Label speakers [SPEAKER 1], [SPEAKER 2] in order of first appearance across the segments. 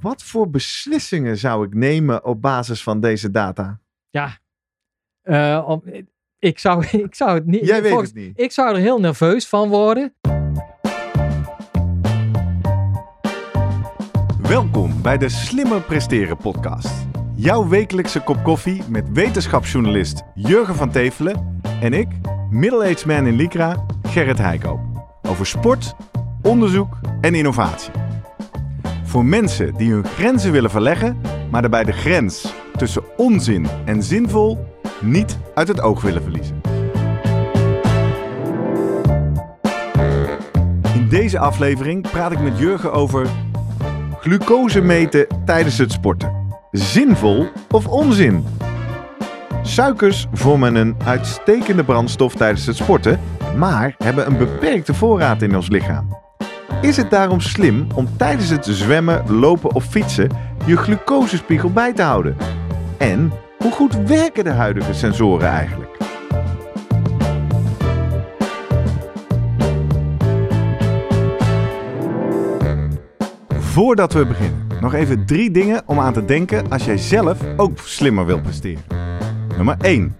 [SPEAKER 1] Wat voor beslissingen zou ik nemen op basis van deze data?
[SPEAKER 2] Ja, eh, om, ik, zou, ik zou het niet...
[SPEAKER 1] Jij weet
[SPEAKER 2] volgens-
[SPEAKER 1] het niet.
[SPEAKER 2] Ik zou er heel nerveus van worden.
[SPEAKER 1] Welkom bij de Slimmer Presteren podcast. Jouw wekelijkse kop koffie met wetenschapsjournalist Jurgen van Tevelen en ik, middle-aged man in Lycra, Gerrit Heikoop. Over sport, onderzoek en innovatie. Voor mensen die hun grenzen willen verleggen, maar daarbij de grens tussen onzin en zinvol niet uit het oog willen verliezen. In deze aflevering praat ik met Jurgen over Glucose meten tijdens het sporten. Zinvol of onzin? Suikers vormen een uitstekende brandstof tijdens het sporten, maar hebben een beperkte voorraad in ons lichaam. Is het daarom slim om tijdens het zwemmen, lopen of fietsen je glucosespiegel bij te houden? En hoe goed werken de huidige sensoren eigenlijk? Voordat we beginnen, nog even drie dingen om aan te denken als jij zelf ook slimmer wilt presteren. Nummer 1.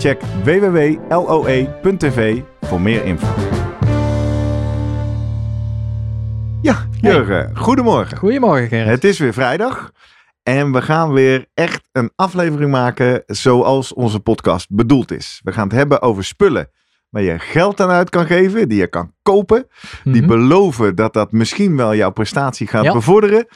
[SPEAKER 1] Check www.loe.tv voor meer info. Ja, Jurgen, goedemorgen.
[SPEAKER 2] Goedemorgen, Gerrit.
[SPEAKER 1] Het is weer vrijdag en we gaan weer echt een aflevering maken zoals onze podcast bedoeld is. We gaan het hebben over spullen waar je geld aan uit kan geven, die je kan kopen, die
[SPEAKER 2] Mhm.
[SPEAKER 1] beloven dat dat misschien wel jouw prestatie gaat
[SPEAKER 2] Ja.
[SPEAKER 1] bevorderen.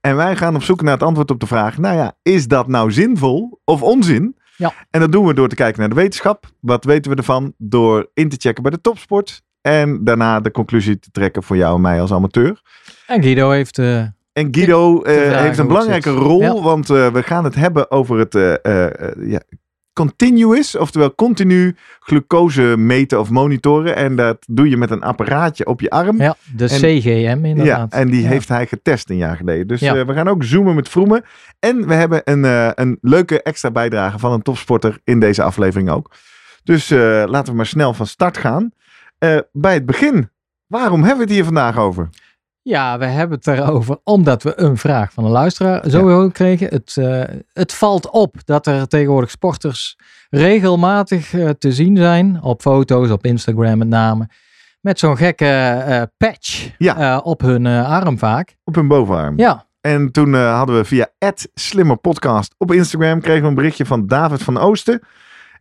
[SPEAKER 1] En wij gaan op zoek naar het antwoord op de vraag, nou ja, is dat nou zinvol of onzin?
[SPEAKER 2] Ja.
[SPEAKER 1] En dat doen we door te kijken naar de wetenschap. Wat weten we ervan? Door in te checken bij de topsport. En daarna de conclusie te trekken voor jou en mij als amateur.
[SPEAKER 2] En Guido heeft... eh,
[SPEAKER 1] En Guido eh, heeft een belangrijke rol,
[SPEAKER 2] Ja.
[SPEAKER 1] want eh, we gaan het hebben over het ja, continuous, oftewel continu glucose meten of monitoren. En dat doe je met een apparaatje op je arm.
[SPEAKER 2] ja, de
[SPEAKER 1] En-
[SPEAKER 2] CGM inderdaad.
[SPEAKER 1] Ja, en die
[SPEAKER 2] Ja.
[SPEAKER 1] heeft hij getest een jaar geleden. Dus
[SPEAKER 2] Ja.
[SPEAKER 1] eh, we gaan ook zoomen met Vroemen. En we hebben een, eh, een leuke extra bijdrage van een topsporter in deze aflevering ook. Dus eh, laten we maar snel van start gaan. Bij het begin, waarom hebben we het hier vandaag over?
[SPEAKER 2] Ja, we hebben het erover omdat we een vraag van een luisteraar sowieso kregen. Het, eh, het valt op dat er tegenwoordig sporters regelmatig eh, te zien zijn, op foto's, op Instagram met name, met zo'n gekke eh, patch
[SPEAKER 1] Ja.
[SPEAKER 2] op hun arm vaak.
[SPEAKER 1] Op hun bovenarm.
[SPEAKER 2] Ja,
[SPEAKER 1] En toen hadden we via @slimmerpodcast op Instagram kregen we een berichtje van David van Oosten.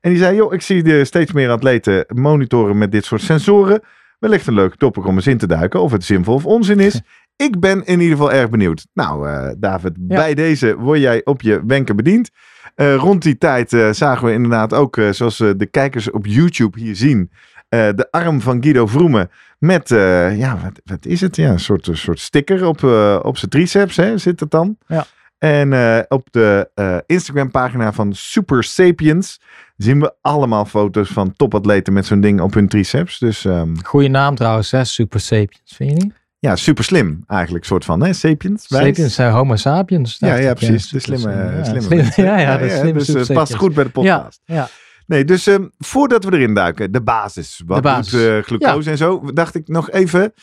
[SPEAKER 1] En die zei, joh, ik zie de steeds meer atleten monitoren met dit soort sensoren. Wellicht een leuke topic om eens in te duiken of het zinvol of onzin is. Ik ben in ieder geval erg benieuwd. Nou, eh, David,
[SPEAKER 2] Ja.
[SPEAKER 1] bij deze word jij op je wenken bediend. Eh, rond die tijd eh, zagen we inderdaad ook, zoals de kijkers op YouTube hier zien, de arm van Guido Vroemen met, ja, wat, wat is het? Ja, een soort, een soort sticker op, op zijn triceps, hè, zit het dan.
[SPEAKER 2] Ja.
[SPEAKER 1] En op de Instagram-pagina van Super Sapiens zien we allemaal foto's van topatleten met zo'n ding op hun triceps. Dus ehm,
[SPEAKER 2] goede naam trouwens, hè? Super Sapiens, vind je niet?
[SPEAKER 1] ja, super slim eigenlijk, soort van, hè? Sapiens. wijs.
[SPEAKER 2] Sapiens zijn Homo sapiens.
[SPEAKER 1] Ja, ja, precies. De slimme,
[SPEAKER 2] slim. Ja,
[SPEAKER 1] slimme.
[SPEAKER 2] Ja, ja, de slimme
[SPEAKER 1] Dus het past
[SPEAKER 2] sapiens.
[SPEAKER 1] goed bij de podcast.
[SPEAKER 2] Ja, ja.
[SPEAKER 1] Nee, dus ehm, voordat we erin duiken, de basis. Wat
[SPEAKER 2] De basis.
[SPEAKER 1] doet eh, glucose en zo, dacht ik nog even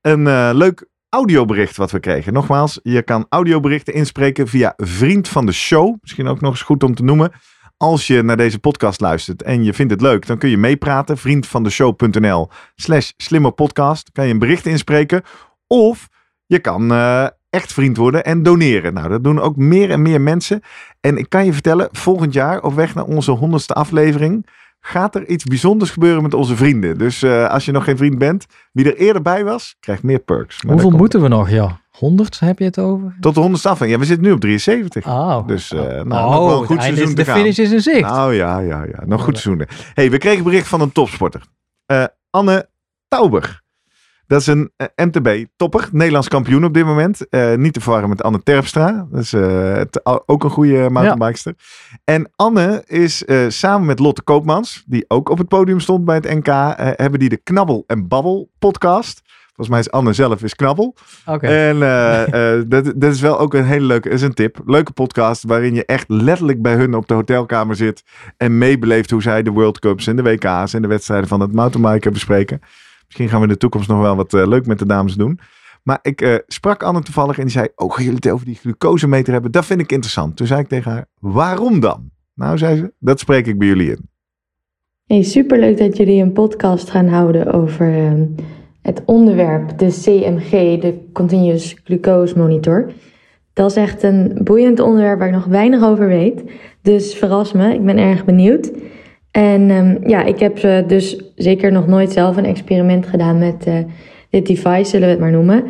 [SPEAKER 1] een eh, leuk audiobericht wat we kregen. Nogmaals, je kan audioberichten inspreken via Vriend van de Show. Misschien ook nog eens goed om te noemen. Als je naar deze podcast luistert en je vindt het leuk, dan kun je meepraten. Vriendvandeshow.nl slash slimmerpodcast. Kan je een bericht inspreken. Of je kan eh, echt vriend worden en doneren. Nou, dat doen ook meer en meer mensen. En ik kan je vertellen, volgend jaar op weg naar onze honderdste aflevering gaat er iets bijzonders gebeuren met onze vrienden. Dus eh, als je nog geen vriend bent, wie er eerder bij was, krijgt meer perks. Maar
[SPEAKER 2] Hoeveel moeten we nog, ja? 100 heb je het over?
[SPEAKER 1] Tot de honderdste aflevering. Ja, we zitten nu op 73.
[SPEAKER 2] Oh.
[SPEAKER 1] Dus, eh, nou,
[SPEAKER 2] oh,
[SPEAKER 1] nog wel een goed seizoen
[SPEAKER 2] is, de finish is in zicht.
[SPEAKER 1] Nou ja, ja, ja. Nog goed seizoenen. hey, we kregen bericht van een topsporter. Eh, Anne Tauber. Dat is een eh, MTB-topper, Nederlands kampioen op dit moment. Niet te verwarren met Anne Terpstra. Dat is ook een goede mountainbikester. En Anne is samen met Lotte Koopmans, die ook op het podium stond bij het NK, hebben die de Knabbel en Babbel podcast. Volgens mij is Anne zelf is Knabbel.
[SPEAKER 2] Oké.
[SPEAKER 1] En eh, eh, dat, dat is wel ook een hele leuke, is een tip. Leuke podcast waarin je echt letterlijk bij hun op de hotelkamer zit en meebeleeft hoe zij de World Cups en de WK's en de wedstrijden van het mountainbiken bespreken. Misschien gaan we in de toekomst nog wel wat eh, leuk met de dames doen. Maar ik eh, sprak Anne toevallig en die zei, oh gaan jullie het over die glucosemeter hebben? Dat vind ik interessant. Toen zei ik tegen haar, waarom dan? Nou, zei ze, dat spreek ik bij jullie in.
[SPEAKER 3] Hey, superleuk dat jullie een podcast gaan houden over ehm, het onderwerp, de CMG, de Continuous Glucose Monitor. Dat is echt een boeiend onderwerp waar ik nog weinig over weet. Dus verras me, ik ben erg benieuwd. En ehm, ja, ik heb eh, dus zeker nog nooit zelf een experiment gedaan met eh, dit device, zullen we het maar noemen.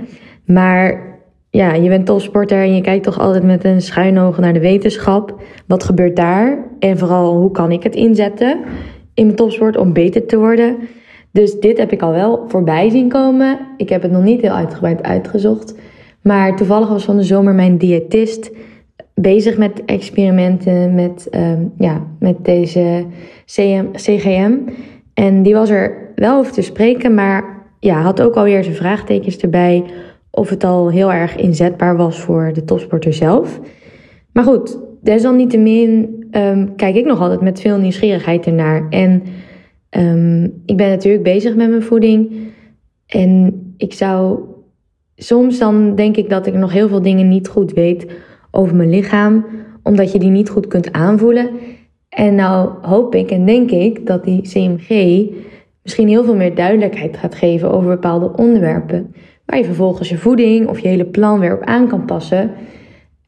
[SPEAKER 3] Maar ja, je bent topsporter en je kijkt toch altijd met een schuin oog naar de wetenschap. Wat gebeurt daar? En vooral, hoe kan ik het inzetten in mijn topsport om beter te worden? Dus dit heb ik al wel voorbij zien komen. Ik heb het nog niet heel uitgebreid uitgezocht. Maar toevallig was van de zomer mijn diëtist bezig met experimenten met, ehm, ja, met deze CGM. En die was er wel over te spreken, maar ja, had ook alweer zijn vraagtekens erbij of het al heel erg inzetbaar was voor de topsporter zelf. Maar goed, desalniettemin ehm, kijk ik nog altijd met veel nieuwsgierigheid ernaar. En ehm, ik ben natuurlijk bezig met mijn voeding. En ik zou soms dan denk ik dat ik nog heel veel dingen niet goed weet over mijn lichaam, omdat je die niet goed kunt aanvoelen. En nou hoop ik en denk ik dat die CMG misschien heel veel meer duidelijkheid gaat geven over bepaalde onderwerpen, waar je vervolgens je voeding of je hele plan weer op aan kan passen.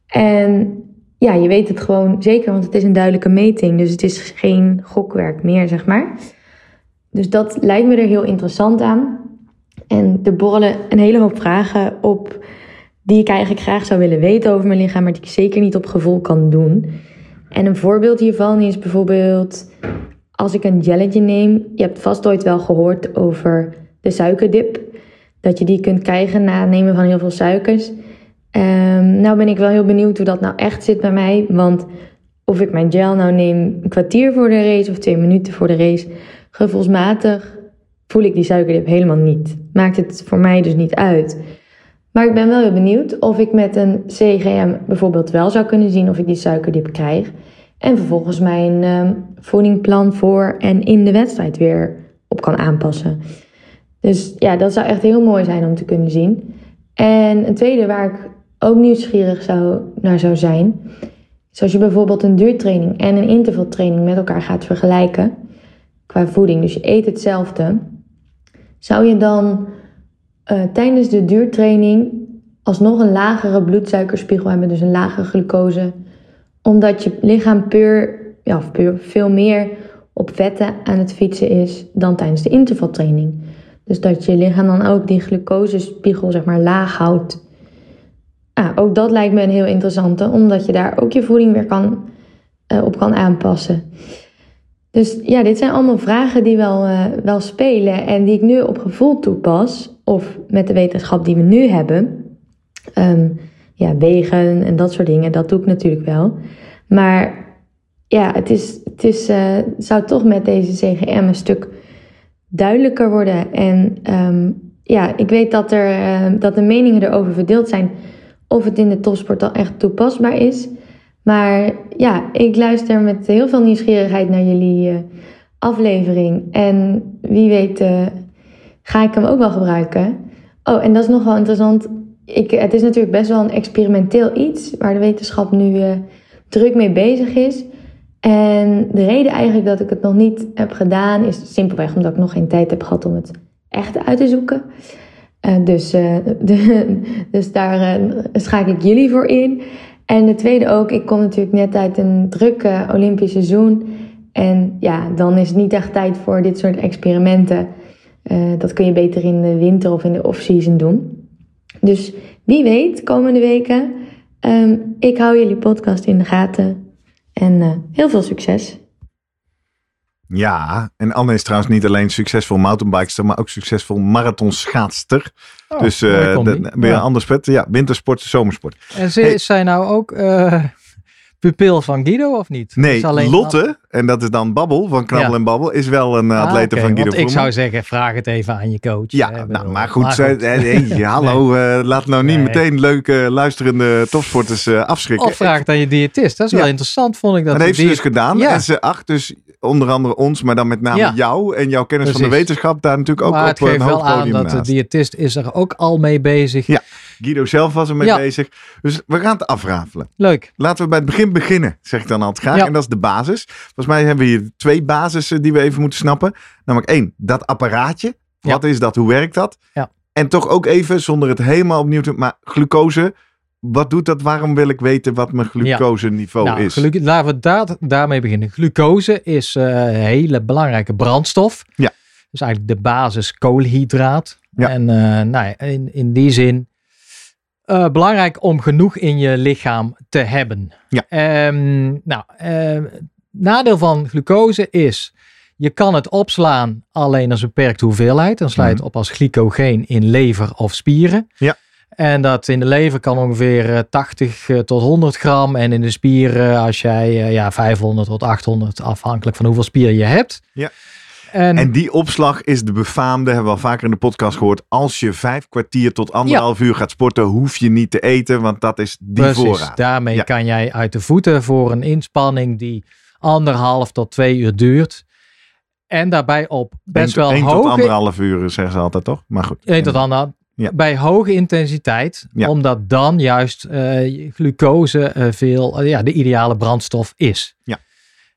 [SPEAKER 3] En ja, je weet het gewoon zeker, want het is een duidelijke meting, dus het is geen gokwerk meer, zeg maar. Dus dat lijkt me er heel interessant aan. En er borrelen een hele hoop vragen op die ik eigenlijk graag zou willen weten over mijn lichaam, maar die ik zeker niet op gevoel kan doen. En een voorbeeld hiervan is bijvoorbeeld als ik een jelletje neem. Je hebt vast ooit wel gehoord over de suikerdip. Dat je die kunt krijgen na het nemen van heel veel suikers. Ehm, nou ben ik wel heel benieuwd hoe dat nou echt zit bij mij. Want of ik mijn gel nou neem een kwartier voor de race of twee minuten voor de race. Gevoelsmatig voel ik die suikerdip helemaal niet. Maakt het voor mij dus niet uit. Maar ik ben wel heel benieuwd of ik met een CGM bijvoorbeeld wel zou kunnen zien of ik die suikerdip krijg. En vervolgens mijn ehm, voedingplan voor en in de wedstrijd weer op kan aanpassen. Dus ja, dat zou echt heel mooi zijn om te kunnen zien. En een tweede waar ik ook nieuwsgierig zou, naar zou zijn. is als je bijvoorbeeld een duurtraining en een intervaltraining met elkaar gaat vergelijken. Voeding, dus je eet hetzelfde. Zou je dan eh, tijdens de duurtraining alsnog een lagere bloedsuikerspiegel hebben, dus een lagere glucose, omdat je lichaam puur, ja, puur veel meer op vetten aan het fietsen is dan tijdens de intervaltraining. Dus dat je lichaam dan ook die glucosespiegel zeg maar laag houdt. Ah, ook dat lijkt me een heel interessante, omdat je daar ook je voeding weer kan, uh, op kan aanpassen. Dus ja, dit zijn allemaal vragen die wel, uh, wel spelen en die ik nu op gevoel toepas. Of met de wetenschap die we nu hebben. Um, ja, wegen en dat soort dingen, dat doe ik natuurlijk wel. Maar ja, het, is, het is, uh, zou toch met deze CGM een stuk duidelijker worden. En um, ja, ik weet dat, er, uh, dat de meningen erover verdeeld zijn of het in de topsport al echt toepasbaar is. Maar ja, ik luister met heel veel nieuwsgierigheid naar jullie uh, aflevering. En wie weet uh, ga ik hem ook wel gebruiken. Oh, en dat is nog wel interessant. Ik, het is natuurlijk best wel een experimenteel iets waar de wetenschap nu uh, druk mee bezig is. En de reden eigenlijk dat ik het nog niet heb gedaan is simpelweg omdat ik nog geen tijd heb gehad om het echt uit te zoeken. Dus, dus daar schaak ik jullie voor in. En de tweede ook, ik kom natuurlijk net uit een drukke Olympisch seizoen. En ja, dan is het niet echt tijd voor dit soort experimenten. dat kun je beter in de winter of in de off-season doen. Dus wie weet, komende weken. Um, ik hou jullie podcast in de gaten. En heel veel succes.
[SPEAKER 1] Ja, en Anne is trouwens niet alleen succesvol mountainbikester, maar ook succesvol marathonschaatster.
[SPEAKER 2] Oh,
[SPEAKER 1] dus eh weer
[SPEAKER 2] Ja.
[SPEAKER 1] een ander sport. Ja, wintersport, zomersport.
[SPEAKER 2] En ze,
[SPEAKER 1] Hey.
[SPEAKER 2] is zij nou ook eh, pupil van Guido of niet?
[SPEAKER 1] Nee,
[SPEAKER 2] alleen-
[SPEAKER 1] Lotte, en dat is dan Babbel van Knabbel
[SPEAKER 2] Ja.
[SPEAKER 1] en Babbel, is wel een uh,
[SPEAKER 2] Ah,
[SPEAKER 1] van Guido
[SPEAKER 2] want ik zou zeggen, vraag het even aan je coach.
[SPEAKER 1] Ja,
[SPEAKER 2] hè,
[SPEAKER 1] nou, maar goed, eh, hey, hallo, laat nou niet
[SPEAKER 2] Nee.
[SPEAKER 1] meteen leuke luisterende topsporters afschrikken.
[SPEAKER 2] Of vraag het aan je diëtist. Dat is
[SPEAKER 1] Ja.
[SPEAKER 2] wel interessant, vond ik. Dat
[SPEAKER 1] Dat heeft ze dus gedaan.
[SPEAKER 2] Ja.
[SPEAKER 1] En ze acht dus onder andere ons, maar dan met name
[SPEAKER 2] Ja.
[SPEAKER 1] jou en jouw kennis van de wetenschap daar natuurlijk ook
[SPEAKER 2] maar
[SPEAKER 1] op
[SPEAKER 2] het
[SPEAKER 1] een hoog
[SPEAKER 2] wel aan
[SPEAKER 1] podium
[SPEAKER 2] dat de diëtist is er ook al mee bezig.
[SPEAKER 1] Ja. Guido zelf was ermee
[SPEAKER 2] Ja.
[SPEAKER 1] bezig. Dus we gaan het afrafelen.
[SPEAKER 2] Leuk.
[SPEAKER 1] Laten we bij het begin beginnen, zeg ik dan altijd graag.
[SPEAKER 2] Ja.
[SPEAKER 1] En dat is de basis. Volgens mij hebben we hier twee basissen die we even moeten snappen. Namelijk één, dat apparaatje. Wat is dat? Hoe werkt dat?
[SPEAKER 2] Ja.
[SPEAKER 1] En toch ook even, zonder het helemaal opnieuw te... Maar glucose, wat doet dat? Waarom wil ik weten wat mijn glucoseniveau
[SPEAKER 2] nou,
[SPEAKER 1] is?
[SPEAKER 2] laten we daar, daarmee beginnen. Glucose is eh, een hele belangrijke brandstof.
[SPEAKER 1] Ja.
[SPEAKER 2] Dus eigenlijk de basis koolhydraat.
[SPEAKER 1] Ja.
[SPEAKER 2] En eh, nou, ja, in, in die zin eh, belangrijk om genoeg in je lichaam te hebben.
[SPEAKER 1] Ja.
[SPEAKER 2] Ehm, nou, eh, nadeel van glucose is, je kan het opslaan alleen als een beperkte hoeveelheid. Dan sla je het op als glycogeen in lever of spieren.
[SPEAKER 1] Mhm. Ja.
[SPEAKER 2] En dat in de lever kan ongeveer eh, 80 eh, tot 100 gram. En in de spieren als jij eh, ja, 500 tot 800, afhankelijk van hoeveel spieren je hebt.
[SPEAKER 1] Ja.
[SPEAKER 2] En,
[SPEAKER 1] En die opslag is de befaamde, hebben we al vaker in de podcast gehoord. Als je vijf kwartier tot anderhalf uur gaat sporten, hoef je niet te eten, want dat is die
[SPEAKER 2] precies,
[SPEAKER 1] voorraad.
[SPEAKER 2] daarmee
[SPEAKER 1] Ja.
[SPEAKER 2] kan jij uit de voeten voor een inspanning die anderhalf tot twee uur duurt. En daarbij op best wel
[SPEAKER 1] één tot
[SPEAKER 2] hoge
[SPEAKER 1] anderhalf uur zeggen ze altijd toch? Maar goed.
[SPEAKER 2] Eén tot ander.
[SPEAKER 1] Ja.
[SPEAKER 2] Bij hoge intensiteit,
[SPEAKER 1] Ja.
[SPEAKER 2] omdat dan juist eh, glucose eh, veel, eh, ja, de ideale brandstof is.
[SPEAKER 1] Ja.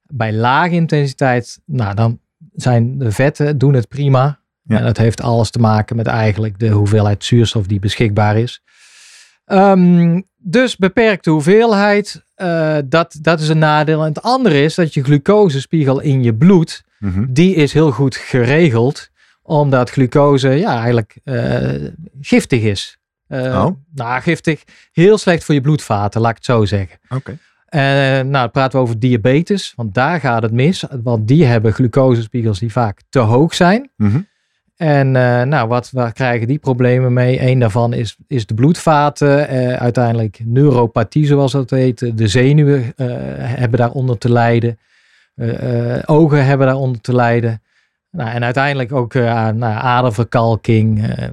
[SPEAKER 2] Bij lage intensiteit, nou dan zijn de vetten, doen het prima.
[SPEAKER 1] Ja.
[SPEAKER 2] En dat heeft alles te maken met eigenlijk de hoeveelheid zuurstof die beschikbaar is. Ehm, dus beperkte hoeveelheid, dat, dat is een nadeel. En het andere is dat je glucosespiegel in je bloed,
[SPEAKER 1] Mhm.
[SPEAKER 2] die is heel goed geregeld, omdat glucose ja, eigenlijk eh, giftig is. Eh,
[SPEAKER 1] Oh.
[SPEAKER 2] Nou, giftig. Heel slecht voor je bloedvaten, laat ik het zo zeggen.
[SPEAKER 1] Oké.
[SPEAKER 2] En nou, dan praten we over diabetes, want daar gaat het mis. Want die hebben glucosespiegels die vaak te hoog zijn.
[SPEAKER 1] Mhm.
[SPEAKER 2] En eh, nou, wat, waar krijgen die problemen mee? Eén daarvan is, is de bloedvaten. eh, uiteindelijk neuropathie, zoals dat heet. De zenuwen eh, hebben daaronder te lijden. Eh, eh, ogen hebben daaronder te lijden. Nou, en uiteindelijk ook eh, nou, aderverkalking. eh,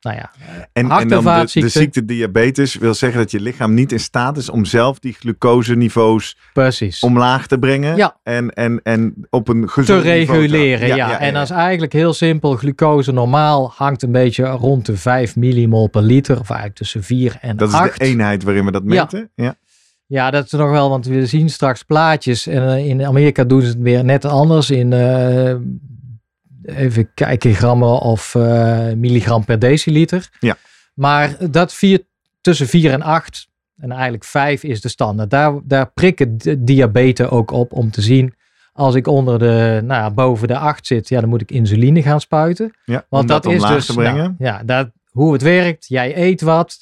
[SPEAKER 2] nou ja,
[SPEAKER 1] En, en dan de, ziekte diabetes wil zeggen dat je lichaam niet in staat is om zelf die glucoseniveaus
[SPEAKER 2] precies.
[SPEAKER 1] omlaag te brengen.
[SPEAKER 2] Ja.
[SPEAKER 1] En, en, en op een
[SPEAKER 2] te
[SPEAKER 1] gezond niveau
[SPEAKER 2] reguleren, ja,
[SPEAKER 1] ja,
[SPEAKER 2] En dat is eigenlijk heel simpel. Glucose normaal hangt een beetje rond de 5 millimol per liter. Of eigenlijk tussen 4 en
[SPEAKER 1] Dat is
[SPEAKER 2] 8.
[SPEAKER 1] de eenheid waarin we dat meten. Ja.
[SPEAKER 2] Ja, dat is nog wel, want we zien straks plaatjes. En eh, in Amerika doen ze het weer net anders. In, even kijken, grammen of eh, milligram per deciliter.
[SPEAKER 1] Ja.
[SPEAKER 2] Maar dat vier, tussen 4 en 8, en eigenlijk 5 is de standaard. Daar, daar prikken de diabetes ook op om te zien. Als ik onder de, nou, ja, boven de 8 zit, ja, dan moet ik insuline gaan spuiten.
[SPEAKER 1] Ja,
[SPEAKER 2] Want dat, is dus nou, ja, dat, hoe het werkt. Jij eet wat.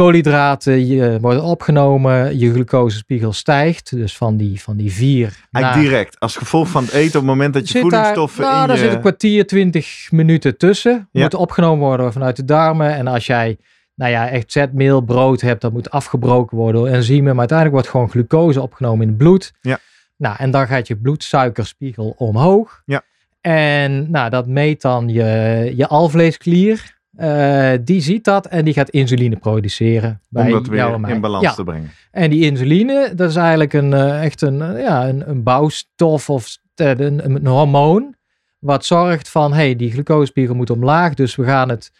[SPEAKER 2] Koolhydraten je, worden opgenomen. Je glucosespiegel stijgt. Dus van die, van die 4
[SPEAKER 1] Eigenlijk direct, als gevolg van het eten op het moment dat je
[SPEAKER 2] zit
[SPEAKER 1] voedingsstoffen
[SPEAKER 2] daar, nou,
[SPEAKER 1] in
[SPEAKER 2] daar
[SPEAKER 1] je...
[SPEAKER 2] zit een kwartier, 20 minuten tussen.
[SPEAKER 1] Ja.
[SPEAKER 2] Moet opgenomen worden vanuit de darmen. En als jij nou ja, echt zetmeel, brood hebt, dat moet afgebroken worden door enzymen. Maar uiteindelijk wordt gewoon glucose opgenomen in het bloed.
[SPEAKER 1] Ja.
[SPEAKER 2] Nou, en dan gaat je bloedsuikerspiegel omhoog.
[SPEAKER 1] Ja.
[SPEAKER 2] En nou, dat meet dan je, je alvleesklier. Eh, die ziet dat en die gaat insuline produceren bij
[SPEAKER 1] om dat
[SPEAKER 2] en
[SPEAKER 1] weer in balans
[SPEAKER 2] Ja.
[SPEAKER 1] te brengen.
[SPEAKER 2] En die insuline, dat is eigenlijk een, eh, echt een, eh, ja, een, een bouwstof of een, een hormoon. Wat zorgt van, hey, die glucosespiegel moet omlaag. Dus we gaan het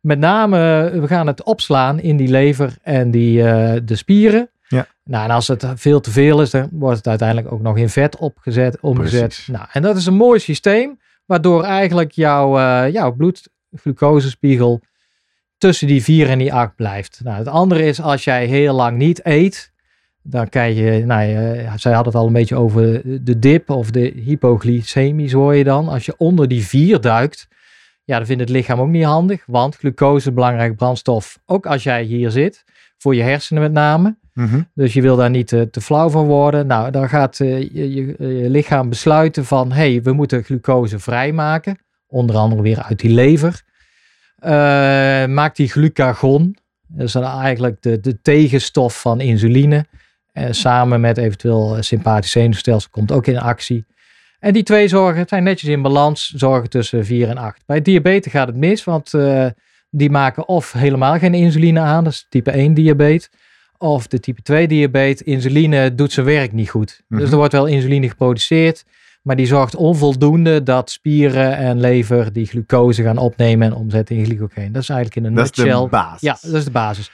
[SPEAKER 2] met name, we gaan het opslaan in die lever en die, de spieren.
[SPEAKER 1] Ja.
[SPEAKER 2] Nou, en als het veel te veel is, dan wordt het uiteindelijk ook nog in vet opgezet, omgezet.
[SPEAKER 1] Precies.
[SPEAKER 2] Nou, en dat is een mooi systeem, waardoor eigenlijk jouw, jouw bloedglucosespiegel tussen die 4 en die 8 blijft. Nou, het andere is als jij heel lang niet eet, dan krijg je, nou, zij had het al een beetje over de dip of de hypoglycemie, hoor je dan. Als je onder die 4 duikt, ja, dan vindt het lichaam ook niet handig, want glucose is een belangrijke brandstof, ook als jij hier zit, voor je hersenen met name.
[SPEAKER 1] Mhm.
[SPEAKER 2] Dus je wil daar niet te, te flauw van worden. Nou, dan gaat eh, je, je, je lichaam besluiten van, hé, hey, we moeten glucose vrijmaken. Onder andere weer uit die lever. Eh, maakt die glucagon. Dat is eigenlijk de, de tegenstof van insuline. En samen met eventueel sympathisch zenuwstelsel komt ook in actie. En die twee zorgen zijn netjes in balans, zorgen tussen 4 en 8. Bij diabetes gaat het mis, want eh, die maken of helemaal geen insuline aan, dat is type 1 diabetes. Of de type 2 diabetes, insuline doet zijn werk niet goed.
[SPEAKER 1] Mhm.
[SPEAKER 2] Dus er wordt wel insuline geproduceerd, maar die zorgt onvoldoende dat spieren en lever die glucose gaan opnemen en omzetten in glycogeen. Dat is eigenlijk in een
[SPEAKER 1] Dat is
[SPEAKER 2] nutshell.
[SPEAKER 1] de basis.
[SPEAKER 2] Ja, dat is de basis.